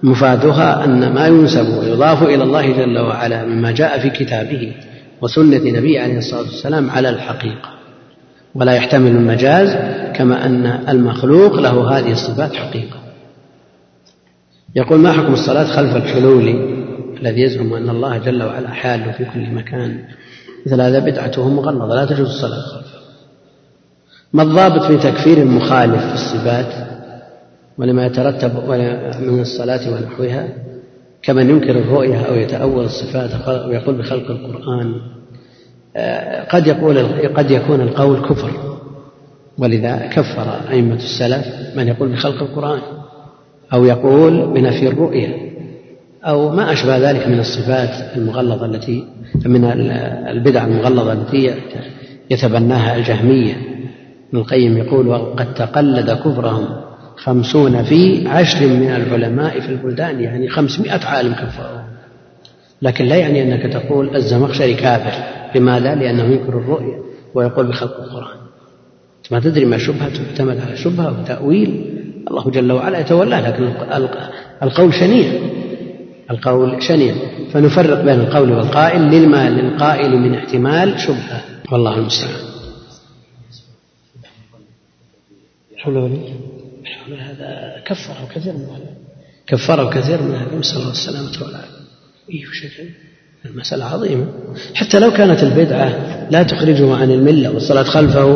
مفادها أن ما ينسب ويضاف إلى الله جل وعلا مما جاء في كتابه وسنة نبيه عليه الصلاة والسلام على الحقيقة. ولا يحتمل المجاز كما أن المخلوق له هذه الصفات حقيقة. يقول ما حكم الصلاة خلف الحلول الذي يزعم أن الله جل وعلا حال في كل مكان مثل هذا بدعته مغلظة لا تجوز الصلاة. ما الضابط في تكفير المخالف في الصفات ولما يترتب من الصلاة ونحوها؟ كمن ينكر الرؤية أو يتأول الصفات ويقول بخلق القرآن. آه، قد يقول قد يكون القول كفر. ولذا كفر أئمة السلف من يقول بخلق القرآن أو يقول بنفي الرؤية. أو ما أشبه ذلك من الصفات المغلظة التي من البدع المغلظة التي يتبناها الجهمية. ابن القيم يقول وقد تقلد كفرهم خمسون في عشر من العلماء في البلدان يعني خمسمائة عالم كفروا. لكن لا يعني أنك تقول الزمخشري كافر. لماذا؟ لأنه ينكر الرؤية ويقول بخلق القرآن. ما تدري ما شبهة تعتمد على شبهة وتأويل؟ الله جل وعلا يتولاه لكن القول شنيع. القول شنيع. فنفرق بين القول والقائل لما للقائل من احتمال شبهة. والله المستعان. حول ولا هذا كفره كثير من العلماء. كفره كثير من العلماء نسأل الله السلامة والعافية إيه شكل المسألة عظيمة. حتى لو كانت البدعة لا تخرجه عن الملة والصلاة خلفه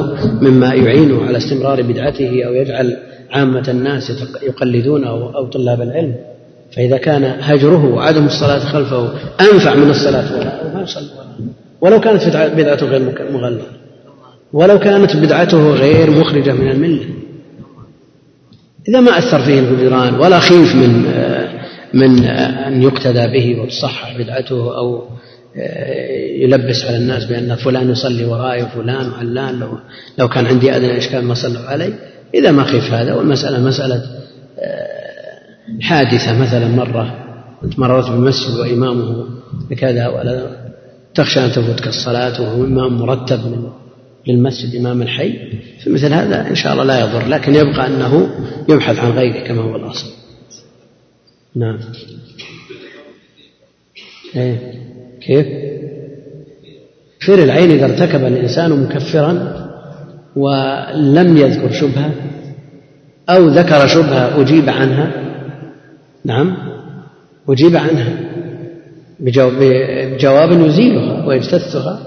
مما يعينه على استمرار بدعته أو يجعل عامة الناس يقلدونه أو طلاب العلم. فإذا كان هجره وعدم الصلاة خلفه أنفع من الصلاة وراءه ما يصلي ولو كانت بدعته غير مغلظة. ولو كانت بدعته غير مخرجة من الملة. إذا ما أثر فيه الهجران ولا خيف من من أن يقتدى به وتصحح بدعته أو يلبس على الناس بأن فلان يصلي ورائي وفلان وعلان لو لو كان عندي أدنى إشكال ما صلوا علي. إذا ما خيف هذا. والمسألة مسألة حادثة مثلا مرة أنت مررت بالمسجد وإمامه بكذا ولا تخشى أن تفوتك الصلاة وهو إمام مرتب من للمسجد إمام الحي. فمثل هذا إن شاء الله لا يضر لكن يبقى أنه يبحث عن غيره كما هو الأصل. نعم. إيه. كيف؟ كفر العين إذا ارتكب الإنسان مكفرا ولم يذكر شبهة أو ذكر شبهة أجيب عنها نعم. أجيب عنها. بجواب يزيلها ويجتثها.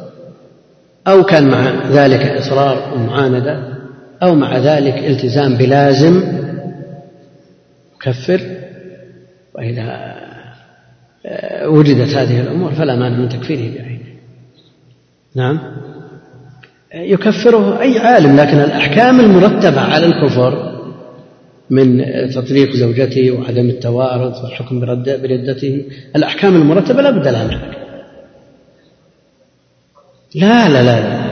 أو كان مع ذلك إصرار ومعاندة أو مع ذلك التزام بلازم. مكفر. وإذا آه، وجدت هذه الأمور فلا مانع من تكفيره بعينه. نعم. يكفره أي عالم لكن الأحكام المرتبة على الكفر من تطليق زوجته وعدم التوارث والحكم بردته. الأحكام المرتبة لا بد لها من لا لا لا لا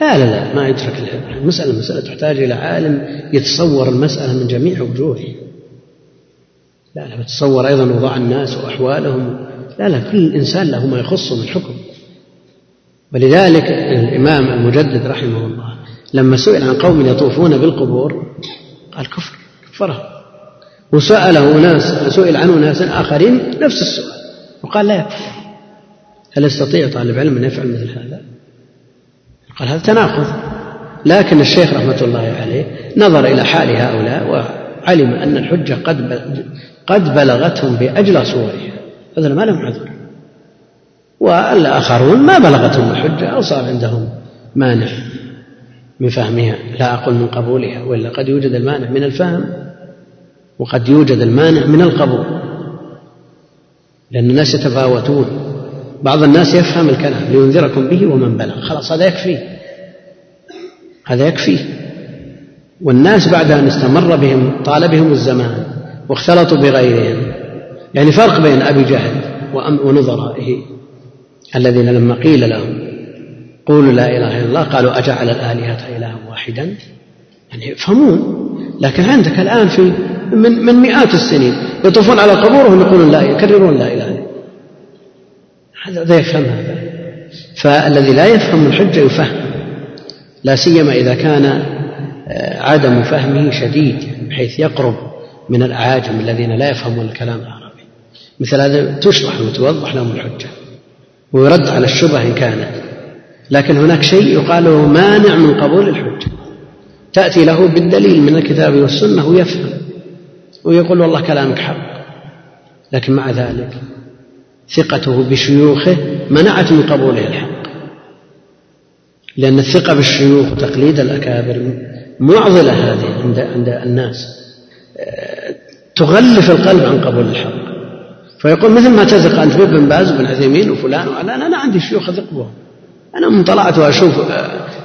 لا لا لا ما يترك العبرة المسألة مسألة تحتاج إلى عالم يتصور المسألة من جميع وجوهها لا لا يتصور أيضا وضع الناس وأحوالهم. لا لا كل إنسان له ما يخصه من حكم. ولذلك الإمام المجدد رحمه الله لما سئل عن قوم يطوفون بالقبور قال كفر. كفره وسأله ناس سئل عنه ناس آخرين نفس السؤال. وقال لا. يكفر هل يستطيع طالب علم أن يفعل مثل هذا؟ قال هذا تناقض. لكن الشيخ رحمة الله عليه نظر إلى حال هؤلاء وعلم أن الحجة قد قد بلغتهم بأجلى صورها. هذا ما لهم عذر والآخرون ما بلغتهم الحجة أو صار عندهم مانع من فهمها. لا أقول من قبولها وإلا قد يوجد المانع من الفهم. وقد يوجد المانع من القبول لأن الناس يتفاوتون. بعض الناس يفهم الكلام لينذركم به ومن بلغ. خلاص هذا يكفيه هذا يكفيه والناس بعد أن استمر بهم طال بهم الزمان واختلطوا بغيرهم يعني فرق بين أبي جهل ونظرائه الذين لما قيل لهم قولوا لا إله إلا الله قالوا أجعل الآلهة إلها واحدا؟ يعني يفهمون. لكن عندك الآن في من, من مئات السنين. يطوفون على قبورهم يقولون لا يكررون لا إله إلا هذا لا يفهم هذا. فالذي لا يفهم الحجة يفهم. لا سيما إذا كان آه، عدم فهمه شديد بحيث يقرب من الأعاجم الذين لا يفهمون الكلام العربي. مثل هذا تشرح وتوضح لهم الحجة. ويرد على الشبه إن كانت لكن هناك شيء يقال له مانع من قبول الحجة تأتي له بالدليل من الكتاب والسنة ويفهم. ويقول والله كلامك حق. لكن مع ذلك ثقته بشيوخه منعت من قبوله الحق. لأن الثقة بالشيوخ وتقليد الأكابر معضلة هذه عند عند الناس. تغلف القلب عن قبول الحق. فيقول مثل ما تثق أنت بابن باز وابن عثيمين وفلان وعلان أنا عندي شيوخ أثق بهم أنا من طلعت وأشوف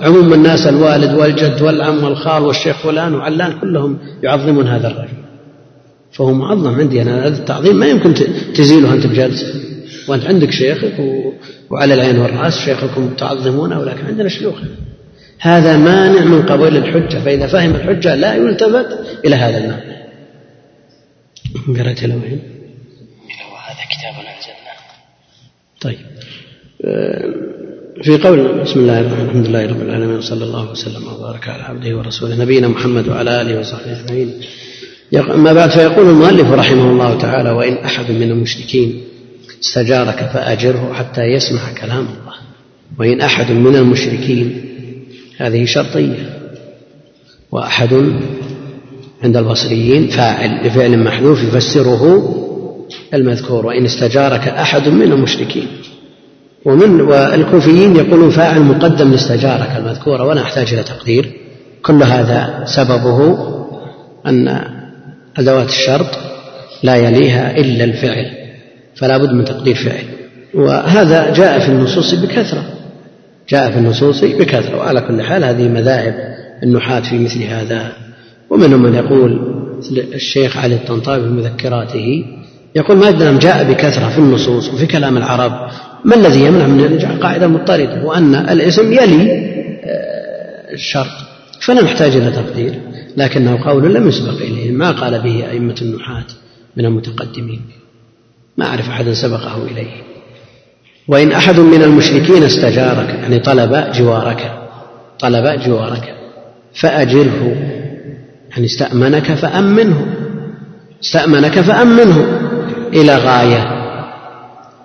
عموم الناس الوالد والجد والعم والخال والشيخ فلان وعلان كلهم يعظمون هذا الرجل. فهو معظم عندي أنا هذا التعظيم ما يمكن تزيله أنت بجلسة وأنت عندك شيخك وعلى العين والرأس شيخكم تعظمونه ولكن عندنا شيوخ. هذا مانع من قبول الحجة فإذا فهم الحجة لا يلتفت إلى هذا المعنى. قرأت إلى وين؟ هذا كتاب أنزلناه طيب. آه، في قول بسم الله الرحمن الرحيم الحمد لله رب العالمين وصلى الله وسلم وبارك على عبده ورسوله نبينا محمد وعلى آله وصحبه أجمعين. اما بعد فيقول المؤلف رحمه الله تعالى وإن أحد من المشركين استجارك فأجره حتى يسمع كلام الله. وإن أحد من المشركين هذه شرطية. وأحد عند البصريين فاعل لفعل محذوف يفسره المذكور وإن استجارك أحد من المشركين. ومن والكوفيين يقولون فاعل مقدم لاستجارك المذكورة ولا أحتاج إلى تقدير. كل هذا سببه أن أدوات الشرط لا يليها إلا الفعل فلا بد من تقدير فعل. وهذا جاء في النصوص بكثرة جاء في النصوص بكثرة وعلى كل حال هذه مذاهب النحاة في مثل هذا. ومنهم من يقول الشيخ علي الطنطاوي في مذكراته يقول ما دام جاء بكثرة في النصوص وفي كلام العرب ما الذي يمنع من أن قاعدة مضطردة؟ وأن الاسم يلي آه، الشرط. فلا نحتاج إلى تقدير لكنه قول لم يسبق إليه ما قال به أئمة النحاة من المتقدمين. ما أعرف أحدا سبقه إليه. وإن أحد من المشركين استجارك يعني طلب جوارك طلب جوارك فأجره. يعني استأمنك فأمنه. استأمنك فأمنه إلى غاية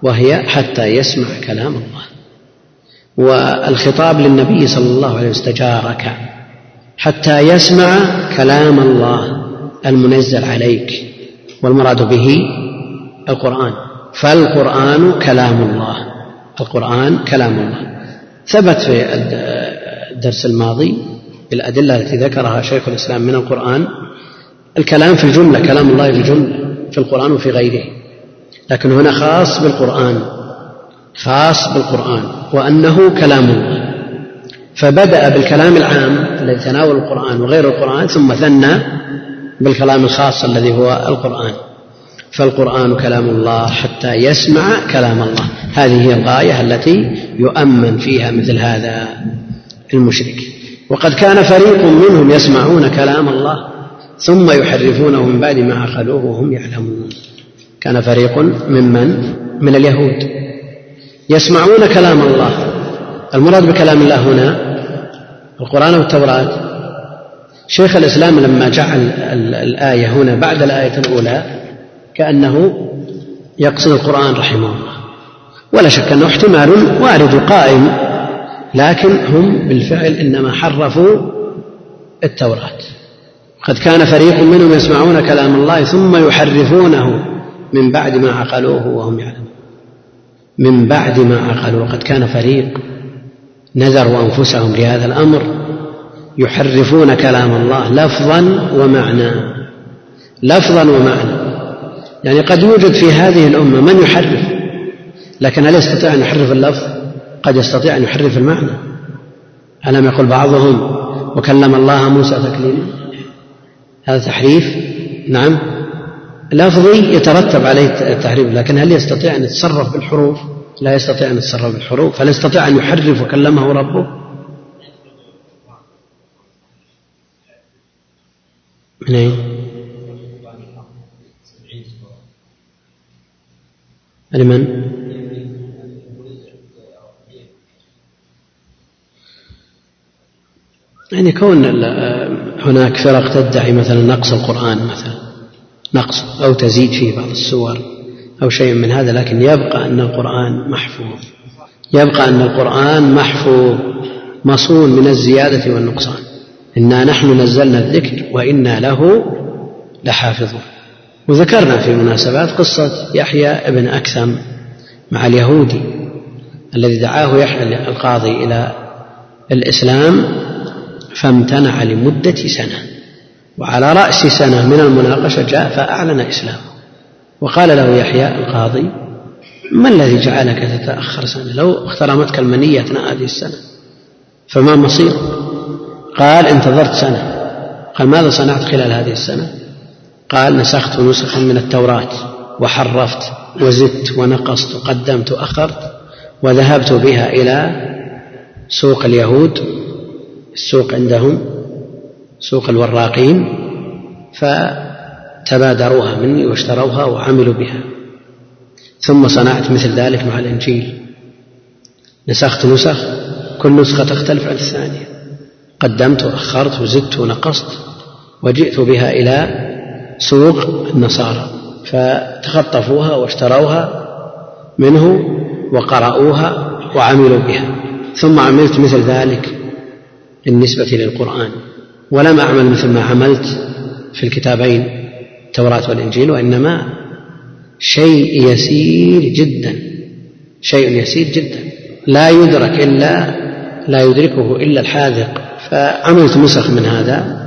وهي حتى يسمع كلام الله. والخطاب للنبي صلى الله عليه وسلم استجارك. حتى يسمع كلام الله المنزل عليك والمراد به القرآن. فالقرآن كلام الله. القرآن كلام الله. ثبت في الدرس الماضي بالأدلة التي ذكرها شيخ الإسلام من القرآن الكلام في الجملة كلام الله في الجملة في القرآن وفي غيره. لكن هنا خاص بالقرآن خاص بالقرآن وأنه كلام الله. فبدأ بالكلام العام الذي تناول القرآن وغير القرآن ثم ثنى بالكلام الخاص الذي هو القرآن. فالقرآن كلام الله حتى يسمع كلام الله. هذه هي الغاية التي يؤمن فيها مثل هذا المشرك. وقد كان فريق منهم يسمعون كلام الله ثم يحرفونه من بعد ما عقلوه وهم يعلمون. كان فريق ممن؟ من اليهود. يسمعون كلام الله. المراد بكلام الله هنا القرآن والتوراة. شيخ الإسلام لما جعل الآية هنا بعد الآية الأولى كأنه يقصد القرآن رحمه الله. ولا شك أنه احتمال وارد قائم لكن هم بالفعل إنما حرفوا التوراة. قد كان فريق منهم يسمعون كلام الله ثم يحرفونه من بعد ما عقلوه وهم يعلمون. من بعد ما عقلوا قد كان فريق نذروا أنفسهم لهذا الأمر يحرفون كلام الله لفظا ومعنى لفظا ومعنى. يعني قد يوجد في هذه الأمة من يحرف لكن هل يستطيع أن يحرف اللفظ؟ قد يستطيع أن يحرف المعنى. ألم يقل بعضهم وكلم الله موسى تكليما؟ هذا تحريف؟ نعم. لفظي يترتب عليه التحريف لكن هل يستطيع أن يتصرف بالحروف؟ لا يستطيع أن يتصرف بالحروف هل يستطيع أن يحرف وكلمه ربه. من أين؟ لمن يعني كون هناك فرق تدعي مثلا نقص القرآن مثلا نقص أو تزيد فيه بعض السور. أو شيء من هذا لكن يبقى أن القرآن محفوظ. يبقى أن القرآن محفوظ مصون من الزيادة والنقصان. إنا نحن نزلنا الذكر وإنا له لحافظون. وذكرنا في مناسبات قصة يحيى ابن أكثم مع اليهودي الذي دعاه يحيى القاضي إلى الإسلام فامتنع لمدة سنة. وعلى رأس سنة من المناقشة جاء فأعلن إسلامه. وقال له يحيى القاضي ما الذي جعلك تتأخر سنة؟ لو اخترمتك المنية أثناء هذه السنة فما مصير؟ قال انتظرت سنة. قال ماذا صنعت خلال هذه السنة؟ قال نسخت نسخا من التوراة وحرفت وزدت ونقصت وقدمت وأخرت وذهبت بها إلى سوق اليهود السوق عندهم سوق الوراقين فتبادروها مني واشتروها وعملوا بها. ثم صنعت مثل ذلك مع الإنجيل. نسخت نسخ كل نسخة تختلف عن الثانية. قدمت وأخرت وزدت ونقصت وجئت بها إلى سوق النصارى. فتخطفوها واشتروها منه وقرأوها وعملوا بها. ثم عملت مثل ذلك بالنسبة للقرآن. ولم أعمل مثل ما عملت في الكتابين. التوراة والإنجيل وإنما شيء يسير جدا. شيء يسير جدا. لا يدرك إلا لا يدركه إلا الحاذق. فعملت نسخ من هذا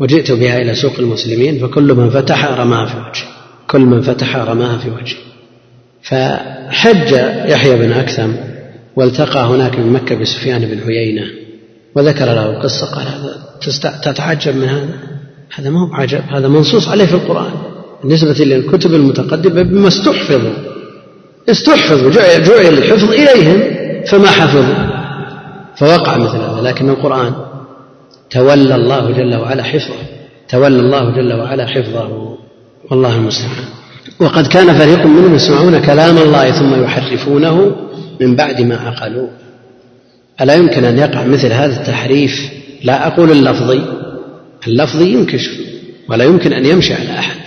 وجئت بها إلى سوق المسلمين فكل من فتح رماها في وجهه. كل من فتح رماها في وجهه. فحج يحيى بن أكثم والتقى هناك من مكة بسفيان بن عيينة وذكر له القصة قال هذا تتعجب من هذا؟ هذا ما هو عجب هذا منصوص عليه في القرآن. بالنسبة للكتب المتقدمة بما استحفظوا. استحفظوا جعل الحفظ إليهم فما حفظوا. فوقع مثل هذا لكن القرآن تولى الله جل وعلا حفظه. تولى الله جل وعلا حفظه. والله المستعان. وقد كان فريق منهم يسمعون كلام الله ثم يحرفونه من بعد ما عقلوه. ألا يمكن أن يقع مثل هذا التحريف؟ لا أقول اللفظي. اللفظي ينكشف ولا يمكن أن يمشي على أحد.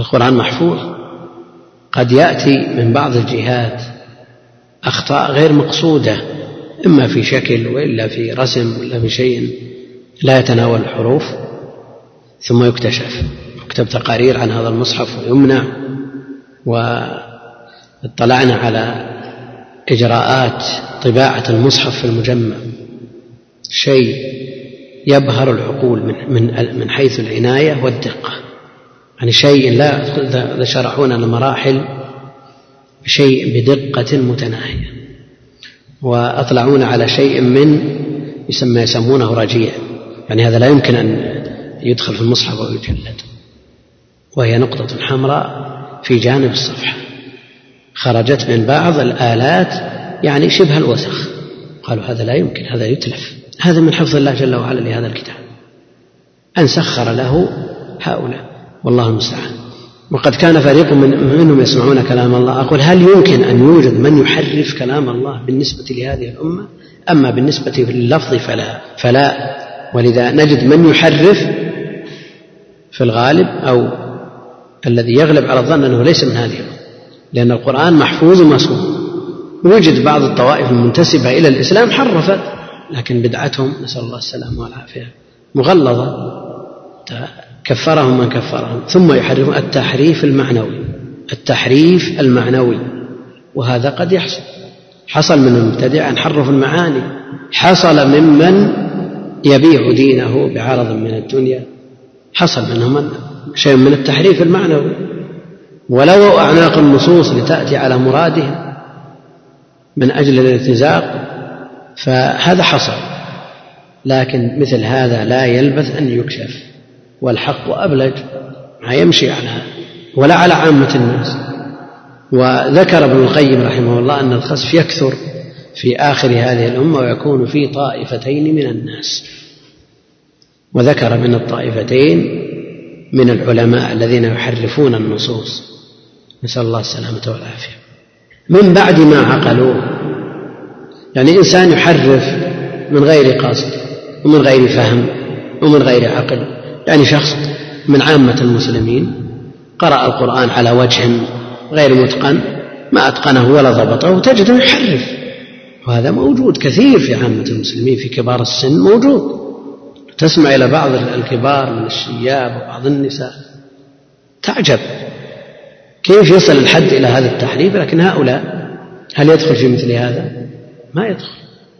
القرآن محفوظ. قد يأتي من بعض الجهات أخطاء غير مقصودة إما في شكل وإلا في رسم ولا في شيء لا يتناول الحروف ثم يكتشف. يكتب تقارير عن هذا المصحف ويمنع واطلعنا على إجراءات طباعة المصحف في المجمع. شيء يبهر العقول من من من حيث العناية والدقة. يعني شيء لا شرحونا المراحل بشيء بدقة متناهية. وأطلعونا على شيء من يسمى يسمونه رجيع. يعني هذا لا يمكن أن يدخل في المصحف ويجلد وهي نقطة حمراء في جانب الصفحة. خرجت من بعض الآلات يعني شبه الوسخ قالوا هذا لا يمكن هذا يتلف. هذا من حفظ الله جل وعلا لهذا الكتاب. أن سخر له هؤلاء. والله المستعان. وقد كان فريق من منهم يسمعون كلام الله. أقول هل يمكن أن يوجد من يحرف كلام الله بالنسبة لهذه الأمة؟ أما بالنسبة لللفظ فلا. فلا. ولذا نجد من يحرف في الغالب أو الذي يغلب على الظن أنه ليس من هذه الأمة. لأن القرآن محفوظ ومسموع. وجد بعض الطوائف المنتسبة إلى الإسلام حرفت. لكن بدعتهم نسأل الله السلامة والعافية. مغلظة كفرهم من كفرهم ثم يحرفون التحريف المعنوي التحريف المعنوي وهذا قد يحصل. حصل من المبتدع أن حرفوا المعاني. حصل ممن يبيع دينه بعرض من الدنيا. حصل منهم شيء من التحريف المعنوي. ولو أعناق النصوص لتأتي على مرادهم من أجل الارتزاق فهذا حصل. لكن مثل هذا لا يلبث أن يكشف والحق أبلج ما يمشي على ولا على عامة الناس. وذكر ابن القيم رحمه الله أن الخسف يكثر في آخر هذه الأمة ويكون في طائفتين من الناس. وذكر من الطائفتين من العلماء الذين يحرفون النصوص. نسأل الله السلامة والعافية. من بعد ما عقلوه يعني إنسان يحرف من غير قصد ومن غير فهم ومن غير عقل. يعني شخص من عامة المسلمين قرأ القرآن على وجه غير متقن ما أتقنه ولا ضبطه تجده يحرف. وهذا موجود كثير في عامة المسلمين في كبار السن موجود. تسمع إلى بعض الكبار من الشياب وبعض النساء. تعجب كيف يصل الحد إلى هذا التحريف لكن هؤلاء هل يدخل في مثل هذا؟ ما يدخل.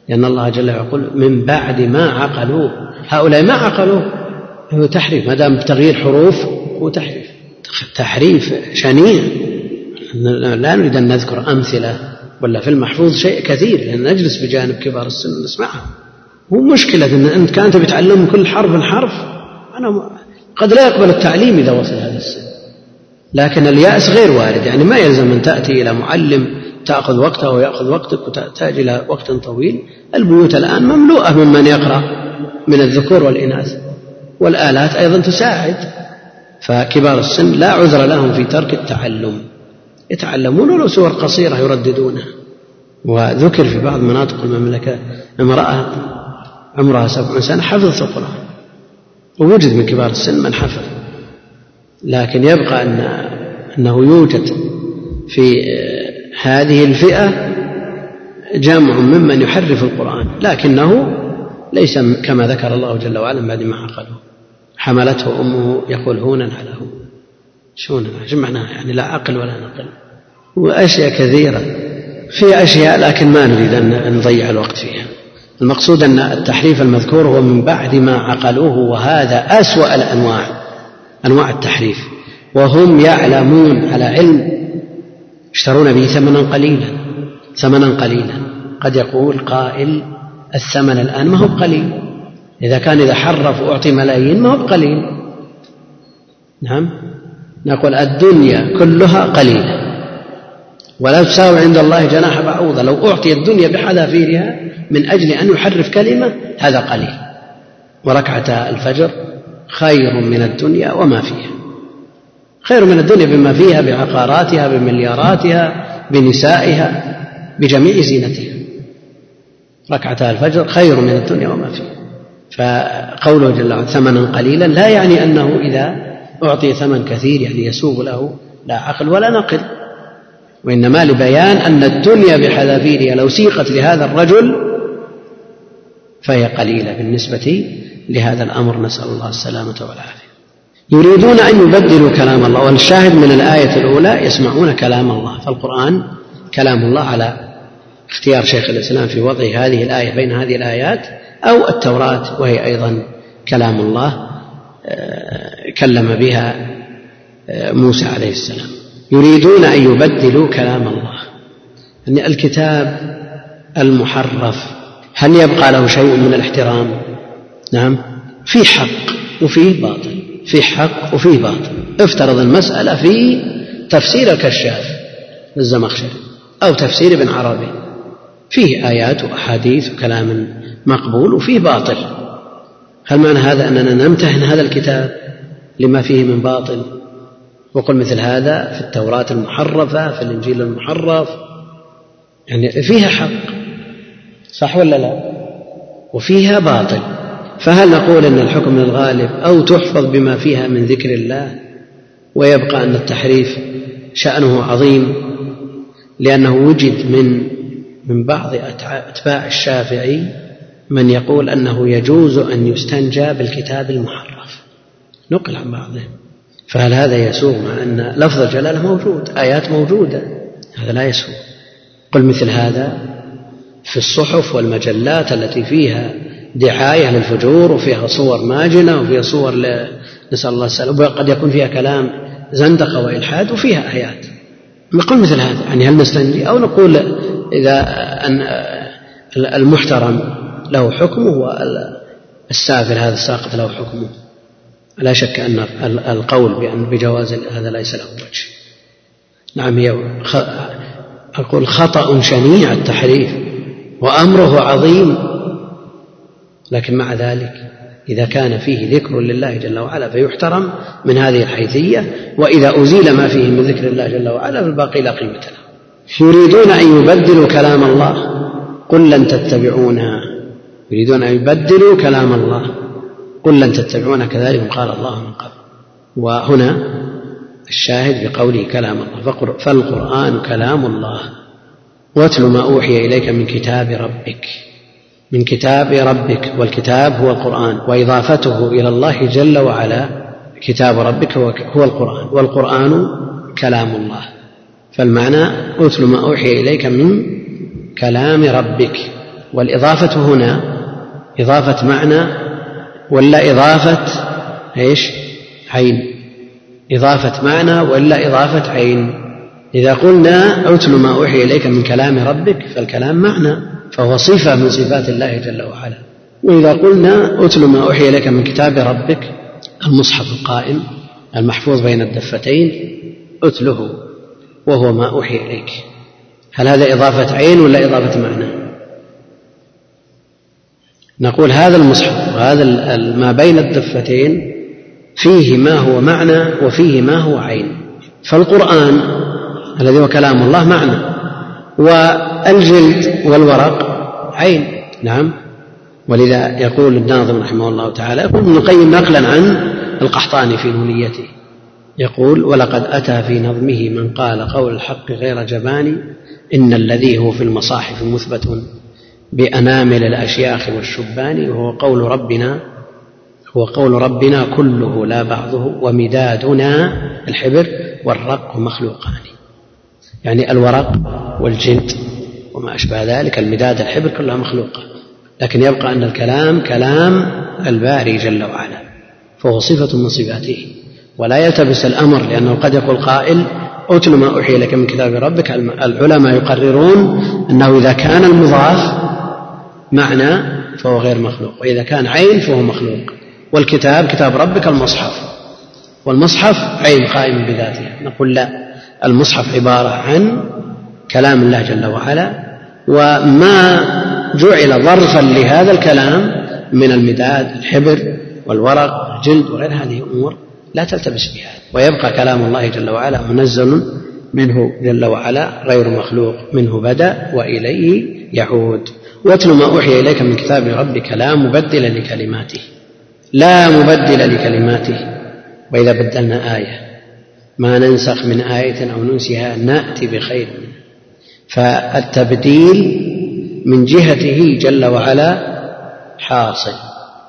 لأن الله جل وعلا يقول من بعد ما عقلوه. هؤلاء ما عقلوه. هو تحريف. ما دام تغيير حروف هو تحريف. تحريف شنيع. لا نريد أن نذكر أمثلة ولا في المحفوظ شيء كثير. لأن نجلس بجانب كبار السن نسمعها. مو مشكلة أن أنت كأنت بتعلم كل حرف حرف أنا قد لا يقبل التعليم إذا وصل هذا السن. لكن اليأس غير وارد. يعني ما يلزم أن تأتي إلى معلم تأخذ وقته ويأخذ وقتك وتحتاج إلى وقت طويل. البيوت الآن مملوءة ممن يقرأ من الذكور والإناث والآلات أيضا تساعد فكبار السن لا عذر لهم في ترك التعلم. يتعلمون ولو سور قصيرة يرددونها. وذكر في بعض مناطق المملكة امرأة عمرها سبع سنة حفظت القرآن ووجد من كبار السن من حفظ. لكن يبقى أن أنه يوجد في هذه الفئة جمع ممن يحرف القرآن لكنه ليس كما ذكر الله جل وعلا بعد ما عقله. حملته أمه يقول هونا على هون شونا معناها؟ يعني لا عقل ولا نقل. وأشياء كثيرة. في أشياء لكن ما نريد أن نضيع الوقت فيها. المقصود أن التحريف المذكور هو من بعد ما عقلوه وهذا أسوأ الأنواع. أنواع التحريف. وهم يعلمون على علم يشترون به ثمنا قليلا ثمنا قليلا. قد يقول قائل الثمن الآن ما هو بقليل. إذا كان إذا حرف وأعطي ملايين ما هو بقليل. نعم. نقول الدنيا كلها قليلة. ولا تساوي عند الله جناح بعوضة. لو أعطي الدنيا بحذافيرها من أجل أن يحرف كلمة هذا قليل. وركعتا الفجر خير من الدنيا وما فيها. خير من الدنيا بما فيها بعقاراتها بملياراتها بنسائها بجميع زينتها. ركعتا الفجر خير من الدنيا وما فيها. فقوله جل وعلا ثمنا قليلا لا يعني أنه إذا أعطي ثمن كثير يعني يسوغ له لا عقل ولا نقل. وإنما لبيان أن الدنيا بحذافيرها لو سيقت لهذا الرجل فهي قليلة بالنسبة لهذا الأمر. نسأل الله السلامة والعافية. يريدون أن يبدلوا كلام الله والشاهد من الآية الأولى يسمعون كلام الله. فالقرآن كلام الله على اختيار شيخ الإسلام في وضع هذه الآية بين هذه الآيات أو التوراة وهي أيضا كلام الله آه، كلم بها آه، موسى عليه السلام. يريدون أن يبدلوا كلام الله. أن الكتاب المحرف هل يبقى له شيء من الاحترام؟ نعم. في حق وفيه باطل. فيه حق وفيه باطل. افترض المسألة في تفسير الكشاف للزمخشري أو تفسير ابن عربي. فيه آيات وأحاديث وكلام مقبول وفيه باطل. هل معنى هذا أننا نمتهن هذا الكتاب لما فيه من باطل؟ وقل مثل هذا في التوراة المحرفة في الإنجيل المحرف. يعني فيها حق صح ولا لا؟ وفيها باطل. فهل نقول إن الحكم للغالب أو تحفظ بما فيها من ذكر الله؟ ويبقى أن التحريف شأنه عظيم لأنه وجد من من بعض أتباع الشافعي من يقول أنه يجوز أن يستنجى بالكتاب المحرف. نقل عن بعضهم. فهل هذا يسوغ مع أن لفظ الجلاله موجود آيات موجودة؟ هذا لا يسوغ. قل مثل هذا في الصحف والمجلات التي فيها دعاية للفجور وفيها صور ماجنة وفيها صور ل... نسأل الله السلامة. وقد يكون فيها كلام زندقة وإلحاد وفيها آيات. نقول مثل هذا. يعني هل نستنجي أو نقول إذا أن المحترم له حكمه والسافل هذا الساقط له حكمه. لا شك أن القول بأن بجواز هذا ليس له وجه. نعم هي أقول خطأ شنيع التحريف وأمره عظيم. لكن مع ذلك إذا كان فيه ذكر لله جل وعلا فيحترم من هذه الحيثية وإذا أزيل ما فيه من ذكر الله جل وعلا فالباقي لا قيمة له. يريدون أن يبدلوا كلام الله. قل لن تتبعونا. يريدون أن يبدلوا كلام الله. قل لن تتبعونا كذلك قال الله من قبل. وهنا الشاهد بقوله كلام الله. فالقرآن كلام الله. واتل ما أوحي إليك من كتاب ربك. من كتاب ربك والكتاب هو القرآن وإضافته إلى الله جل وعلا كتاب ربك هو القرآن والقرآن كلام الله. فالمعنى اتل ما أوحي إليك من كلام ربك. والإضافة هنا إضافة معنى ولا إضافة إيش؟ عين. إضافة معنى ولا إضافة عين. إذا قلنا اتل ما أوحي إليك من كلام ربك فالكلام معنى. فهو صفة من صفات الله جل وعلا. وإذا قلنا أتل ما أوحي إليك من كتاب ربك المصحف القائم المحفوظ بين الدفتين أتله وهو ما أوحي إليك. هل هذا إضافة عين ولا إضافة معنى؟ نقول هذا المصحف وهذا ما بين الدفتين فيه ما هو معنى وفيه ما هو عين. فالقرآن الذي هو كلام الله معنى والجلد والورق عين. نعم. ولذا يقول الناظم رحمه الله تعالى يقول ابن القيم نقلا عن القحطاني في نونيته. يقول ولقد أتى في نظمه من قال قول الحق غير جبان إن الذي هو في المصاحف مثبت بأنامل الأشياخ والشبان وهو قول ربنا هو قول ربنا كله لا بعضه ومدادنا الحبر والرق مخلوقان. يعني الورق والجلد. وما أشبه ذلك. المداد الحبر كلها مخلوقة. لكن يبقى أن الكلام كلام الباري جل وعلا فهو صفة من صفاته. ولا يلتبس الأمر لأنه قد يقول قائل أتل ما أوحي لك من كتاب ربك. العلماء يقررون أنه إذا كان المضاف معنى فهو غير مخلوق وإذا كان عين فهو مخلوق. والكتاب كتاب ربك المصحف. والمصحف عين قائم بذاته. نقول لا المصحف عبارة عن كلام الله جل وعلا وما جعل ظرفا لهذا الكلام من المداد الحبر والورق والجلد وغير هذه أمور لا تلتبس بها. ويبقى كلام الله جل وعلا منزل منه جل وعلا غير مخلوق منه بدأ وإليه يعود. واتل ما أوحي إليك من كتاب ربك لا مبدل لكلماته. لا مبدل لكلماته. وإذا بدلنا آية ما ننسخ من آية أو ننسها نأتي بخير منها. فالتبديل من جهته جل وعلا حاصل.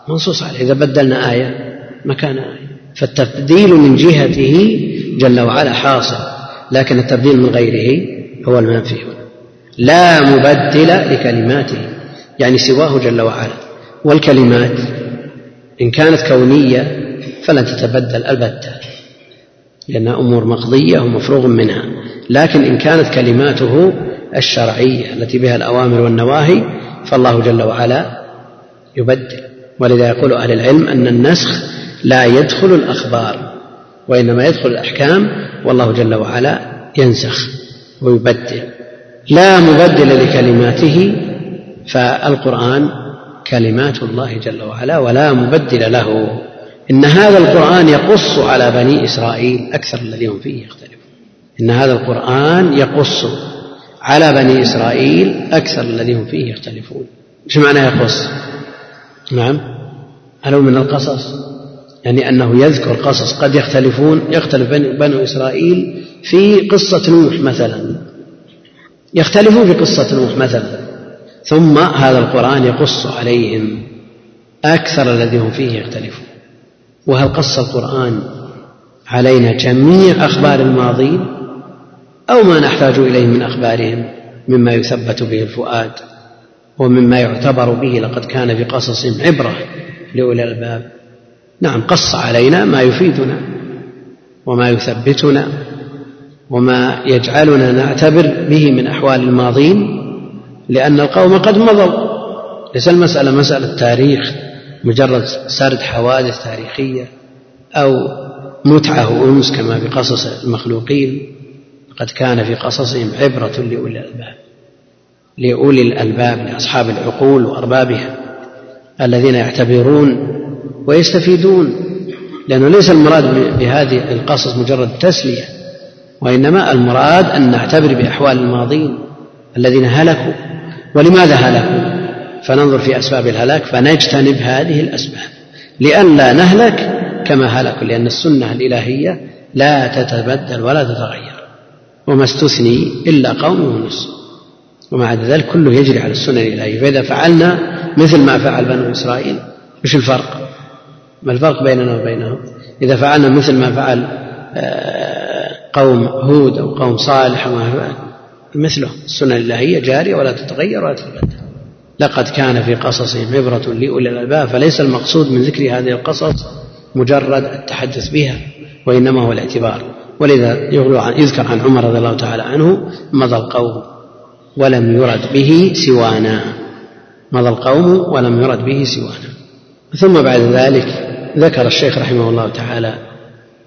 منصوص عليه. إذا بدلنا آية مكان آية. فالتبديل من جهته جل وعلا حاصل. لكن التبديل من غيره هو المنفي هنا. لا مبدل لكلماته يعني سواه جل وعلا. والكلمات إن كانت كونية فلن تتبدل البتة لأنها أمور مقضية ومفروغ منها. لكن إن كانت كلماته الشرعية التي بها الأوامر والنواهي فالله جل وعلا يبدل. ولذا يقول أهل العلم أن النسخ لا يدخل الأخبار وإنما يدخل الأحكام والله جل وعلا ينسخ ويبدل. لا مبدل لكلماته فالقرآن كلمات الله جل وعلا ولا مبدل له. إن هذا القرآن يقص على بني إسرائيل أكثر الذي هم فيه يختلفون. إن هذا القرآن يقص على بني إسرائيل أكثر الذي هم فيه يختلفون. إيش معنى يقص؟ نعم. هل هو من القصص؟ يعني أنه يذكر قصص قد يختلفون يختلف بنو إسرائيل في قصة نوح مثلا. يختلفون في قصة نوح مثلا. ثم هذا القرآن يقص عليهم أكثر الذي هم فيه يختلفون. وهل قص القرآن علينا جميع أخبار الماضين؟ أو ما نحتاج إليه من أخبارهم مما يثبت به الفؤاد ومما يعتبر به لقد كان في قصصهم عبرة لأولي الألباب. نعم قص علينا ما يفيدنا وما يثبتنا وما يجعلنا نعتبر به من أحوال الماضين لأن القوم قد مضوا. ليس المسألة مسألة تاريخ مجرد سرد حوادث تاريخية أو متعة وأنس كما في قصص المخلوقين. قد كان في قصصهم عبرة لأولي الألباب لأولي الألباب لأصحاب العقول وأربابها الذين يعتبرون ويستفيدون لأنه ليس المراد بهذه القصص مجرد تسلية وإنما المراد أن نعتبر بأحوال الماضين الذين هلكوا. ولماذا هلكوا؟ فننظر في أسباب الهلاك فنجتنب هذه الأسباب. لئلا نهلك كما هلكوا لأن السنة الإلهية لا تتبدل ولا تتغير. وما استثني إلا قوم يونس ومع ذلك كله يجري على السنن الإلهية. فإذا فعلنا مثل ما فعل بنو إسرائيل وش الفرق؟ ما الفرق بيننا وبينهم؟ إذا فعلنا مثل ما فعل آه، قوم هود أو قوم صالح وما مثله. السنن الإلهية جارية ولا تتغير ولا تتبدل. لقد كان في قصصهم عبرة لأولي الألباب فليس المقصود من ذكر هذه القصص مجرد التحدث بها وإنما هو الاعتبار. ولذا يذكر عن عمر رضي الله تعالى عنه مضى القوم ولم يرد به سوانا. مضى القوم ولم يرد به سوانا. ثم بعد ذلك ذكر الشيخ رحمه الله تعالى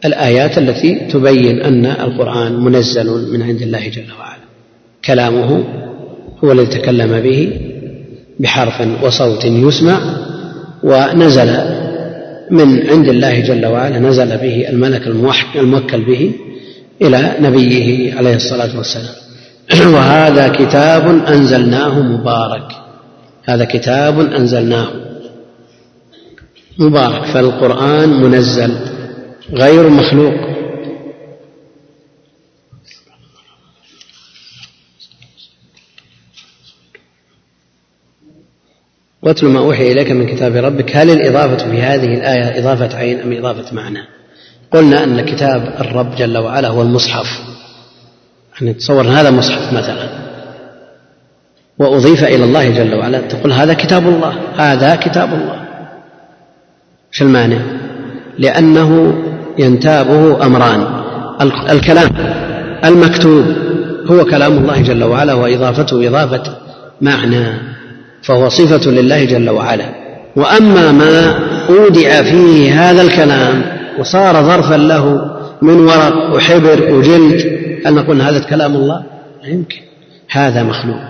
الآيات التي تبين أن القرآن منزل من عند الله جل وعلا. كلامه هو الذي تكلم به بحرف وصوت يسمع ونزل من عند الله جل وعلا نزل به الملك الموكل به إلى نبيه عليه الصلاة والسلام. وهذا كتاب أنزلناه مبارك. هذا كتاب أنزلناه مبارك. فالقرآن منزل غير مخلوق. واتل ما أوحي إليك من كتاب ربك. هل الإضافة في هذه الآية إضافة عين أم إضافة معنى؟ قلنا أن كتاب الرب جل وعلا هو المصحف. يعني تصور هذا مصحف مثلا. وأضيف إلى الله جل وعلا تقول هذا كتاب الله هذا كتاب الله. إيش المانع لأنه ينتابه أمران. الكلام المكتوب هو كلام الله جل وعلا وإضافته إضافة معنى. فهو صفة لله جل وعلا. وأما ما أودع فيه هذا الكلام وصار ظرفا له من ورق وحبر وجلد هل نقول هذا كلام الله؟ لا يمكن. هذا مخلوق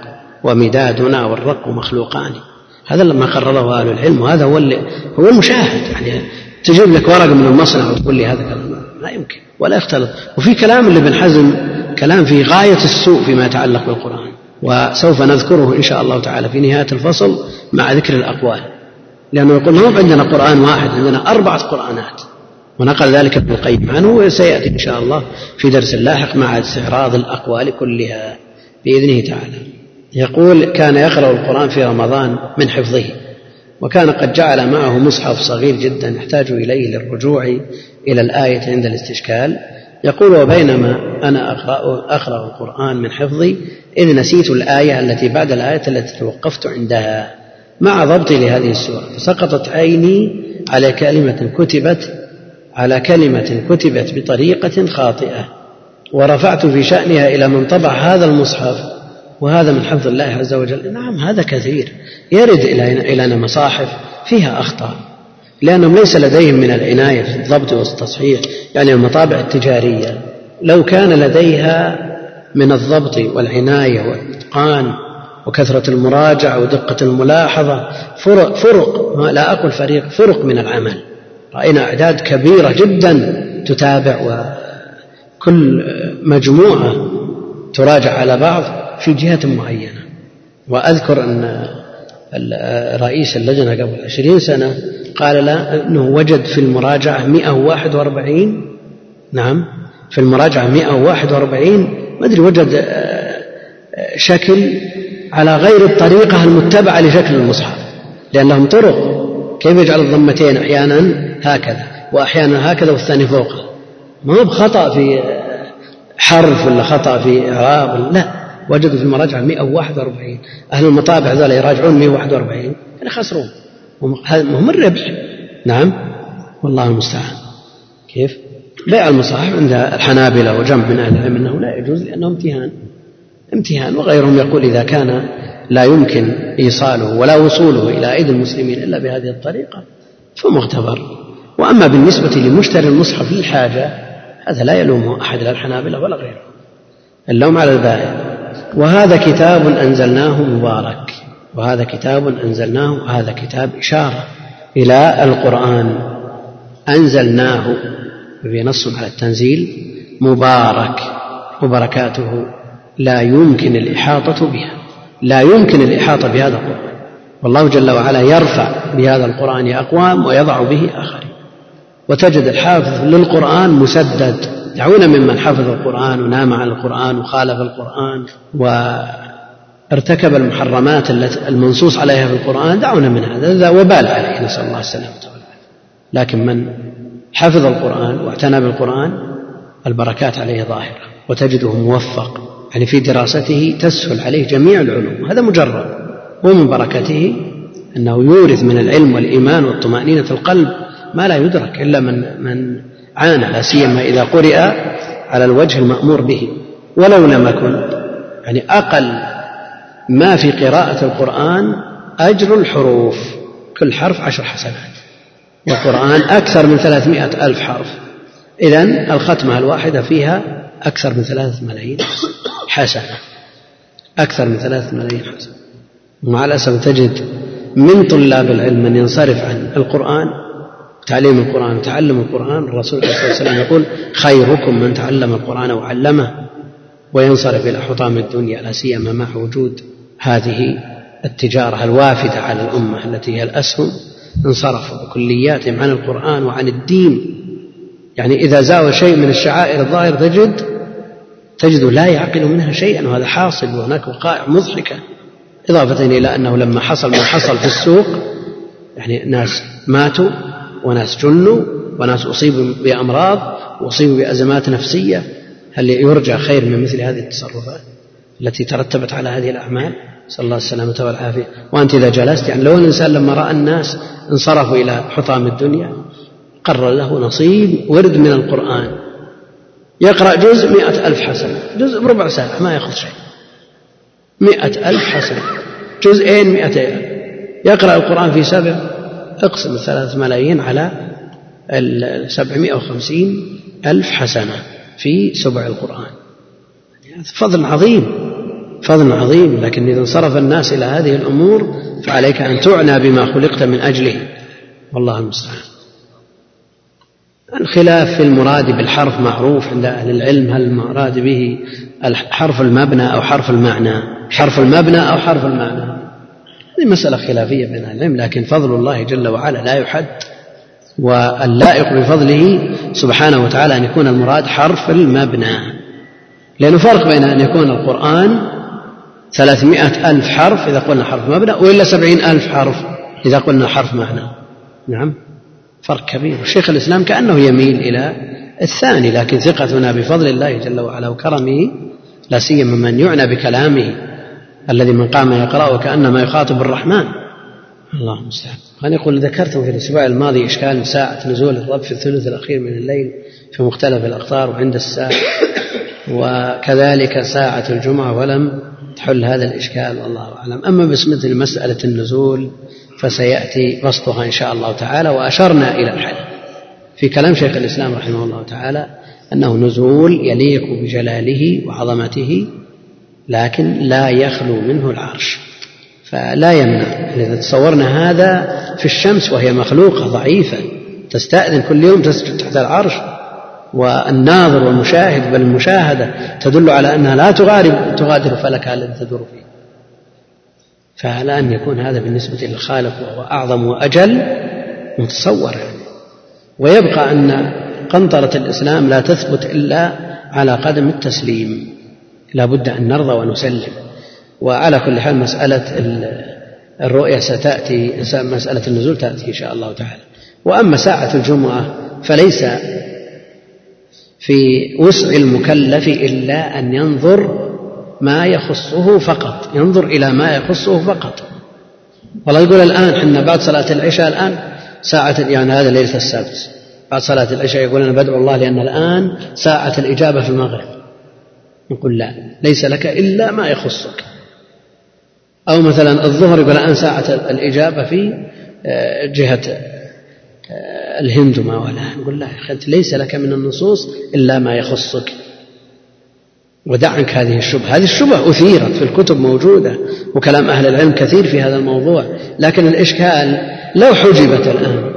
ومدادنا والرق مخلوقان. هذا لما قرره أهل العلم وهذا هو هو المشاهد. يعني تجيب لك ورق من المصنع وتقول لي هذا كلام. لا يمكن ولا يختلط. وفي كلام لابن حزم كلام في غاية السوء فيما يتعلق بالقرآن. وسوف نذكره إن شاء الله تعالى في نهاية الفصل مع ذكر الأقوال. لأنه يقول ما عندنا قرآن واحد عندنا أربعة قرآنات. ونقل ذلك ابن القيم عنه وسيأتي إن شاء الله في درس لاحق مع استعراض الأقوال كلها بإذنه تعالى. يقول كان يقرأ القرآن في رمضان من حفظه وكان قد جعل معه مصحف صغير جدا يحتاج إليه للرجوع إلى الآية عند الاستشكال يقول وبينما أنا أقرأ, أقرأ القرآن من حفظي إذ نسيت الآية التي بعد الآية التي توقفت عندها مع ضبطي لهذه السورة فسقطت عيني على كلمة كتبت على كلمة كتبت بطريقة خاطئة ورفعت في شأنها إلى من طبع هذا المصحف وهذا من حفظ الله عز وجل. نعم هذا كثير يرد إلينا مصاحف فيها أخطاء. لأنهم ليس لديهم من العناية في الضبط والتصحيح يعني المطابع التجارية. لو كان لديها من الضبط والعناية والإتقان وكثرة المراجعة ودقة الملاحظة فرق, فرق لا أقول فريق فرق من العمل. رأينا أعداد كبيرة جدا تتابع وكل مجموعة تراجع على بعض في جهة معينة. وأذكر أن رئيس اللجنة قبل عشرين سنة قال لا أنه وجد في المراجعة 141 نعم في المراجعة 141 ما أدري وجد آه، شكل على غير الطريقة المتبعة لشكل المصحف لأن لهم طرق. كيف يجعل الضمتين أحيانا هكذا وأحيانا هكذا والثاني فوقه؟ ما هو بخطأ في حرف ولا خطأ في إعراب؟ لا وجدوا في المراجعة 141 أهل المطابع ذولا يراجعون 141 يعني خسرون. هم الربح. نعم. والله المستعان. كيف؟ بيع المصاحف عند الحنابلة وجمع من أهل العلم أنه لا يجوز لأنه امتهان. امتهان. وغيرهم يقول إذا كان لا يمكن إيصاله ولا وصوله إلى أيدي المسلمين إلا بهذه الطريقة فمعتبر وأما بالنسبة لمشتري المصحف للحاجة هذا لا يلومه أحد لا الحنابلة ولا غيره. اللوم على البائع. وهذا كتاب أنزلناه مبارك. وهذا كتاب أنزلناه وهذا كتاب إشارة إلى القرآن. أنزلناه وفي نص على التنزيل مبارك وبركاته لا يمكن الإحاطة بها لا يمكن الإحاطة بهذا القرآن. والله جل وعلا يرفع بهذا القرآن أقوام ويضع به آخرين. وتجد الحافظ للقرآن مسدد. دعونا ممن حفظ القرآن ونام عن القرآن وخالف القرآن وارتكب المحرمات المنصوص عليها في القرآن دعونا من هذا. هذا وبال عليه نسأل الله السلامة والعافية. لكن من حفظ القرآن واعتنى بالقرآن البركات عليه ظاهرة وتجده موفق يعني في دراسته تسهل عليه جميع العلوم. هذا مجرد. ومن بركته أنه يورث من العلم والإيمان والطمأنينة القلب ما لا يدرك إلا من من عانى لا سيما إذا قرئ على الوجه المأمور به. ولو لم يكن يعني أقل ما في قراءة القرآن أجر الحروف. كل حرف عشر حسنات. والقرآن أكثر من ثلاثمائة ألف حرف. إذا الختمة الواحدة فيها أكثر من ثلاثة ملايين حسنة. أكثر من ثلاثة ملايين حسنة. ومع الأسف تجد من طلاب العلم من ينصرف عن القرآن تعليم القرآن وتعلم القرآن الرسول صلى الله عليه وسلم يقول خيركم من تعلم القرآن وعلمه وينصرف إلى حطام الدنيا لا سيما مع وجود هذه التجارة الوافدة على الأمة التي هي الأسهم انصرفوا بكلياتهم عن القرآن وعن الدين. يعني إذا زاوى شيء من الشعائر الظاهر تجد تجد لا يعقل منها شيئا وهذا حاصل وهناك وقائع مضحكة. إضافة إلى أنه لما حصل ما حصل في السوق يعني ناس ماتوا وناس جنوا وناس أصيبوا بأمراض وأصيبوا بأزمات نفسية. هل يرجى خير من مثل هذه التصرفات التي ترتبت على هذه الأعمال؟ نسأل الله السلامة والعافية وأنت إذا جلست يعني لو الإنسان لما رأى الناس انصرفوا إلى حطام الدنيا قرر له نصيب ورد من القرآن. يقرأ جزء مئة ألف حسنة جزء بربع ساعة ما يأخذ شيء. مئة ألف حسنة جزئين مئتين. يقرأ القرآن في سبع اقسم الثلاث ملايين على السبعمائة وخمسين ألف حسنة في سبع القرآن. فضل عظيم. فضل عظيم لكن إذا انصرف الناس إلى هذه الأمور فعليك أن تعنى بما خلقت من أجله. والله المستعان. الخلاف في المراد بالحرف معروف عند أهل العلم هل المراد به حرف المبنى أو حرف المعنى؟ حرف المبنى أو حرف المعنى؟ هذه مسألة خلافية بين أهل العلم لكن فضل الله جل وعلا لا يحد واللائق بفضله سبحانه وتعالى أن يكون المراد حرف المبنى. لأنه فرق بين أن يكون القرآن ثلاثمائة ألف حرف إذا قلنا حرف مبنى وإلا سبعين ألف حرف إذا قلنا حرف معنى. نعم. فرق كبير. شيخ الإسلام كأنه يميل إلى الثاني لكن ثقتنا بفضل الله جل وعلا وكرمه لا سيما من يعنى بكلامه الذي من قام يقرأه كأنما يخاطب الرحمن. الله المستعان. أنا يقول ذكرتم في الأسبوع الماضي إشكال ساعة نزول الرب في الثلث الأخير من الليل في مختلف الأقطار وعند الساعة وكذلك ساعة الجمعة ولم تحل هذا الإشكال والله أعلم. أما بالنسبة لمسألة النزول فسيأتي بسطها إن شاء الله تعالى وأشرنا إلى الحل. في كلام شيخ الإسلام رحمه الله تعالى أنه نزول يليق بجلاله وعظمته لكن لا يخلو منه العرش. فلا يمنع. إذا تصورنا هذا في الشمس وهي مخلوقة ضعيفة تستأذن كل يوم تسجد تحت العرش والناظر والمشاهد بل المشاهدة تدل على أنها لا تغادر تغادر فلكها الذي تدور فيه. فعلى أن يكون هذا بالنسبة للخالق وهو أعظم وأجل متصور يعني. ويبقى أن قنطرة الإسلام لا تثبت إلا على قدم التسليم. لا بد أن نرضى ونسلم. وعلى كل حال مسألة الرؤية ستأتي مسألة النزول تأتي إن شاء الله تعالى. وأما ساعة الجمعة فليس في وسع المكلف إلا أن ينظر ما يخصه فقط ينظر إلى ما يخصه فقط. والله يقول الآن حنا بعد صلاة العشاء الآن ساعة يعني هذا ليلة السبت بعد صلاة العشاء يقول أنا بدعو الله لأن الآن ساعة الإجابة في المغرب. نقول لا ليس لك إلا ما يخصك. أو مثلا الظهر يقول الآن ساعة الإجابة في آه، جهة آه، الهند وما ولا. نقول لا يا أنت ليس لك من النصوص إلا ما يخصك. ودع عنك هذه الشبهة. هذه الشبهة أثيرت في الكتب موجودة وكلام أهل العلم كثير في هذا الموضوع. لكن الإشكال لو حجبت الآن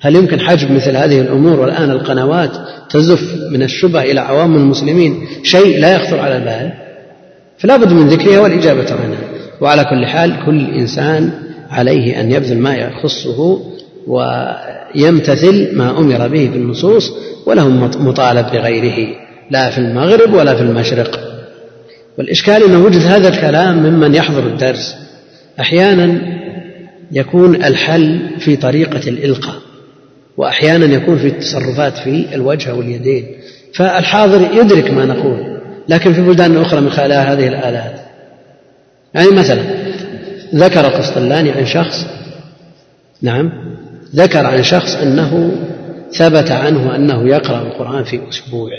هل يمكن حجب مثل هذه الأمور والآن القنوات تزف من الشبه إلى عوام المسلمين؟ شيء لا يخطر على البال. فلا بد من ذكرها والإجابة عنها وعلى كل حال كل إنسان عليه أن يبذل ما يخصه ويمتثل ما أمر به في النصوص وله مطالب بغيره لا في المغرب ولا في المشرق. والإشكال أن وجد هذا الكلام ممن يحضر الدرس أحيانا يكون الحل في طريقة الإلقاء وأحيانا يكون في التصرفات في الوجه واليدين. فالحاضر يدرك ما نقول لكن في بلدان أخرى من خلال هذه الآلات. يعني مثلا ذكر قسطلاني عن شخص نعم ذكر عن شخص أنه ثبت عنه أنه يقرأ القرآن في أسبوع.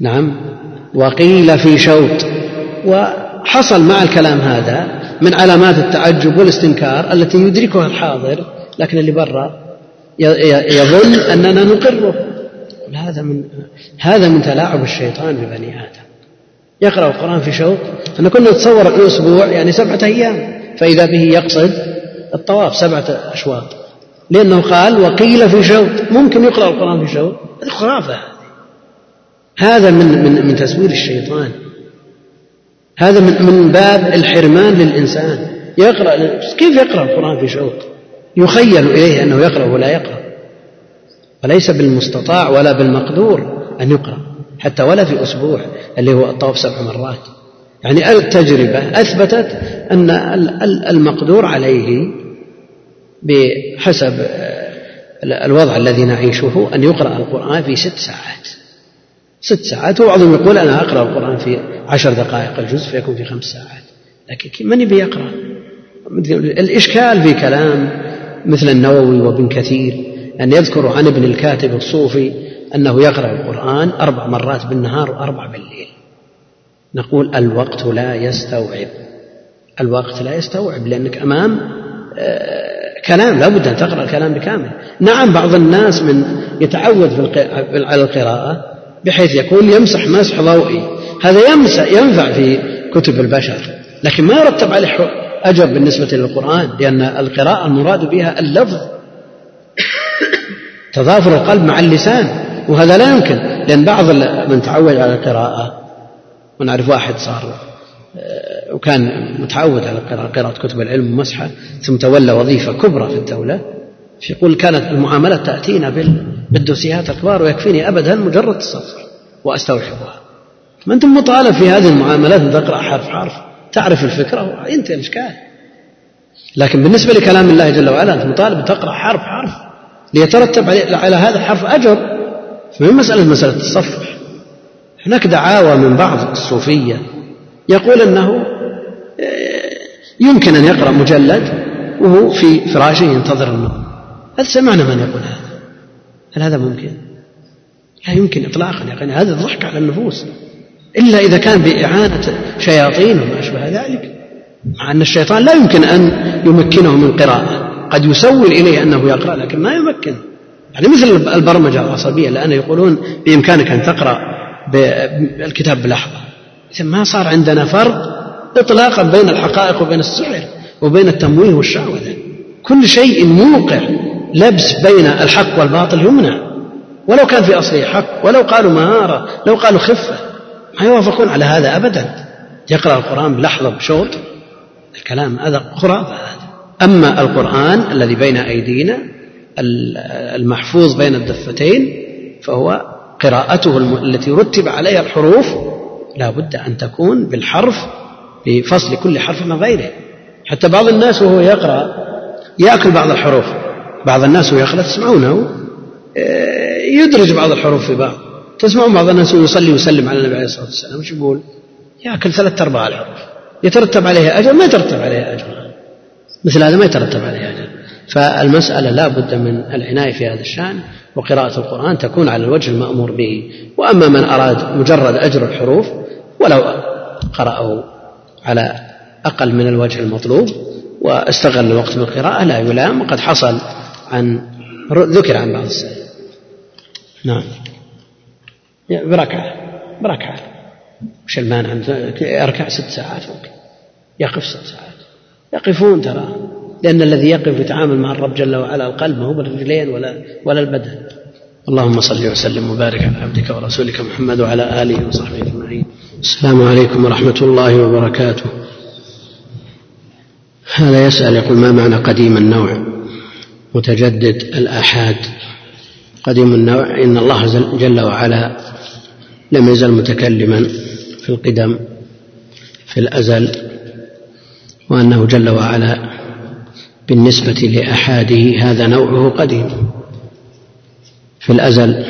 نعم. وقيل في شوط. وحصل مع الكلام هذا من علامات التعجب والاستنكار التي يدركها الحاضر لكن اللي برا يظن أننا نقره. هذا من هذا من تلاعب الشيطان ببني آدم. يقرأ القرآن في شوط. أن كنا نتصور الأسبوع يعني سبعة أيام. فإذا به يقصد الطواف سبعة أشواط. لأنه قال وقيل في شوط. ممكن يقرأ القرآن في شوط. هذه. خرافة هذا من من من تزوير الشيطان. هذا من من باب الحرمان للإنسان. يقرأ كيف يقرأ القرآن في شوط؟ يخيل إليه أنه يقرأ ولا يقرأ. وليس بالمستطاع ولا بالمقدور أن يقرأ. حتى ولا في أسبوع اللي هو الطواف سبع مرات. يعني التجربة أثبتت أن المقدور عليه بحسب الوضع الذي نعيشه أن يقرأ القرآن في ست ساعات. ست ساعات وبعضهم يقول أنا أقرأ القرآن في عشر دقائق الجزء فيكون في خمس ساعات. لكن من يبي يقرأ؟ الإشكال في كلام مثل النووي وابن كثير أن يذكر عن ابن الكاتب الصوفي أنه يقرأ القرآن أربع مرات بالنهار وأربع بالليل. نقول الوقت لا يستوعب. الوقت لا يستوعب لأنك أمام آه، كلام لا بد أن تقرأ الكلام بكامل. نعم بعض الناس من يتعود على القراءة بحيث يكون يمسح مسح ضوئي. هذا يمسح ينفع في كتب البشر لكن ما يرتب عليه أجر بالنسبة للقرآن لأن القراءة المراد بها اللفظ. تضافر القلب مع اللسان وهذا لا يمكن لأن بعض من تعود على القراءة ونعرف واحد صار آه، وكان متعود على قراءة كتب العلم ومسحة ثم تولى وظيفة كبرى في الدولة يقول كانت المعاملات تأتينا بالدوسيات الكبار ويكفيني أبدا مجرد التصفر وأستوعبها ما أنت مطالب في هذه المعاملات أن تقرأ حرف حرف تعرف الفكرة وينتهي الإشكال لكن بالنسبة لكلام الله جل وعلا أنت مطالب تقرأ حرف حرف ليترتب على هذا الحرف أجر. فمن مسألة مسألة التصفح هناك دعاوى من بعض الصوفية يقول أنه يمكن أن يقرأ مجلد وهو في فراشه ينتظر النوم هل سمعنا من يقول هذا؟ هل هذا ممكن؟ لا يمكن إطلاقا أخي هذا الضحك على النفوس. إلا إذا كان بإعانة شياطين وما أشبه ذلك مع أن الشيطان لا يمكن أن يمكنه من قراءة. قد يسول إليه أنه يقرأ لكن ما يمكن. يعني مثل البرمجة العصبية لأن يقولون بإمكانك أن تقرأ الكتاب بلحظة إذا ما صار عندنا فرق إطلاقا بين الحقائق وبين السحر وبين التمويه والشعوذة كل شيء موقع لبس بين الحق والباطل يمنع. ولو كان في أصله حق ولو قالوا مهارة لو قالوا خفة ما يوافقون على هذا أبدا. يقرأ القرآن بلحظة بشوط الكلام هذا خرافة. هذا أما القرآن الذي بين أيدينا المحفوظ بين الدفتين فهو قراءته التي رتب عليها الحروف لا بد أن تكون بالحرف بفصل كل حرف من غيره. حتى بعض الناس وهو يقرأ يأكل بعض الحروف. بعض الناس وهو يقرأ تسمعونه. آه، يدرج بعض الحروف في بعض. تسمعون بعض الناس يصلي ويسلم على النبي عليه الصلاة والسلام. وش يقول؟ يأكل ثلاثة أرباع الحروف. يترتب عليها أجر ما يترتب عليها أجر. مثل هذا ما يترتب عليه أجر. فالمسألة لا بد من العناية في هذا الشأن وقراءة القرآن تكون على الوجه المأمور به. وأما من أراد مجرد أجر الحروف ولو قرأه على أقل من الوجه المطلوب واستغل الوقت بالقراءة لا يلام وقد حصل عن ذكر عن بعض السلف. نعم. بركعة بركعة وش المانع؟ يركع ست ساعات ممكن يقف ست ساعات. يقفون ترى. لأن الذي يقف يتعامل مع الرب جل وعلا القلب ما هو بالرجلين ولا ولا البدن. اللهم صل وسلم وبارك على عبدك ورسولك محمد وعلى آله وصحبه أجمعين. السلام عليكم ورحمة الله وبركاته. هذا يسأل يقول ما معنى قديم النوع؟ متجدد الآحاد. قديم النوع إن الله جل وعلا لم يزل متكلما في القدم في الأزل وأنه جل وعلا بالنسبة لأحاده هذا نوعه قديم في الأزل.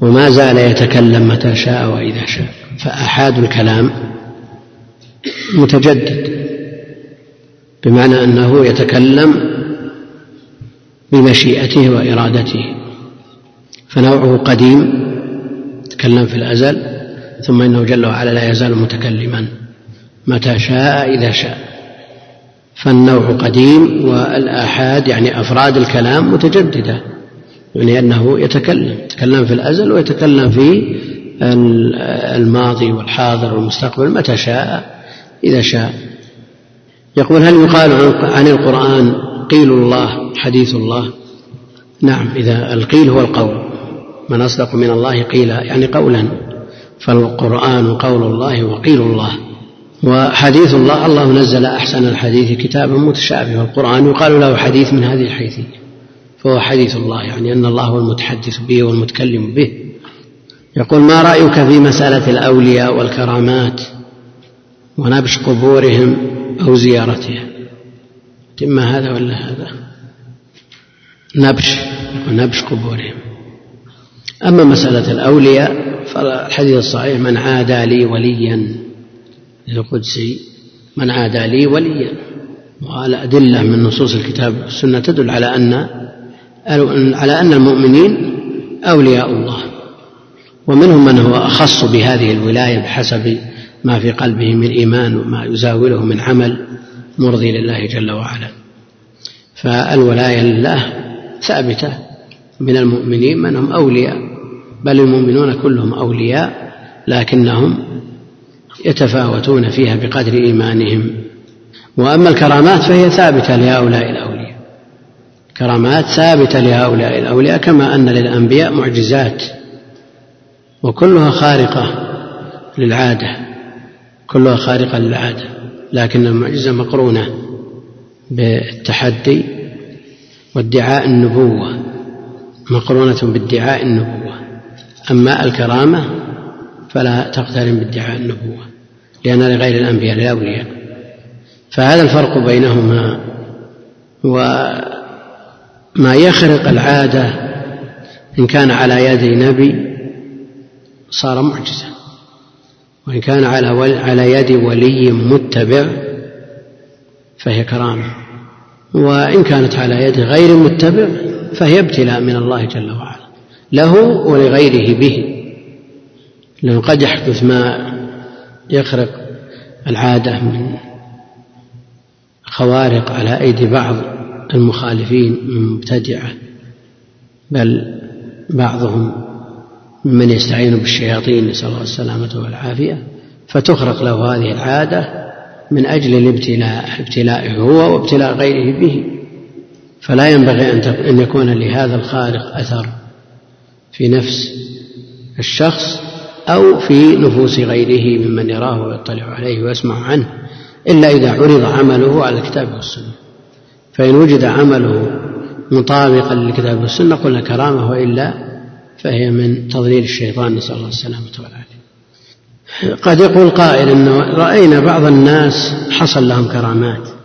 وما زال يتكلم متى شاء وإذا شاء. فآحاد الكلام متجدد بمعنى أنه يتكلم بمشيئته وإرادته. فنوعه قديم تكلم في الأزل ثم إنه جل وعلا لا يزال متكلما متى شاء إذا شاء. فالنوع قديم والآحاد يعني أفراد الكلام متجددة يعني أنه يتكلم يتكلم في الأزل ويتكلم في الماضي والحاضر والمستقبل متى شاء؟ إذا شاء. يقول هل يقال عن القرآن قيل الله حديث الله؟ نعم إذا القيل هو القول. من أصدق من الله قيلا يعني قولا. فالقرآن قول الله وقيل الله. وحديث الله الله نزل أحسن الحديث كتابا متشابه والقرآن يقال له حديث من هذه الحيثية. فهو حديث الله يعني أن الله هو المتحدث به والمتكلم به. يقول ما رأيك في مسألة الأولياء والكرامات ونبش قبورهم أو زيارتها إما هذا ولا هذا؟ نبش نبش قبورهم. أما مسألة الأولياء فالحديث الصحيح من عادى لي وليا القدسي من عادى لي وليا والأدلة من نصوص الكتاب والسنة تدل على أن على أن المؤمنين أولياء الله. ومنهم من هو أخص بهذه الولاية بحسب ما في قلبه من إيمان وما يزاوله من عمل مرضي لله جل وعلا. فالولاية لله ثابتة من المؤمنين من هم أولياء بل المؤمنون كلهم أولياء لكنهم يتفاوتون فيها بقدر إيمانهم. وأما الكرامات فهي ثابتة لهؤلاء الأولياء. كرامات ثابتة لهؤلاء الأولياء كما أن للأنبياء معجزات. وكلها خارقة للعادة كلها خارقة للعادة لكن المعجزة مقرونة بالتحدي وادعاء النبوة مقرونة بادعاء النبوة. أما الكرامة فلا تقترن بادعاء النبوة لأن لغير الأنبياء للأولياء فهذا الفرق بينهما وما يخرق العادة إن كان على يد نبي صار معجزة. وإن كان على على يد ولي متبع فهي كرامة. وإن كانت على يد غير متبع فهي ابتلاء من الله جل وعلا. له ولغيره به. لأنه قد يحدث ما يخرق العادة من خوارق على أيدي بعض المخالفين من مبتدعة بل بعضهم ممن يستعين بالشياطين نسأل الله السلامة والعافية فتخرق له هذه العادة من أجل الابتلاء ابتلائه هو وابتلاء غيره به. فلا ينبغي أن يكون لهذا الخارق أثر في نفس الشخص أو في نفوس غيره ممن يراه ويطلع عليه ويسمع عنه إلا إذا عرض عمله على الكتاب والسنة. فإن وجد عمله مطابقا للكتاب والسنة قلنا كرامة وإلا فهي من تضليل الشيطان نسأل الله السلامة والعافية. قد يقول قائل أنه رأينا بعض الناس حصل لهم كرامات.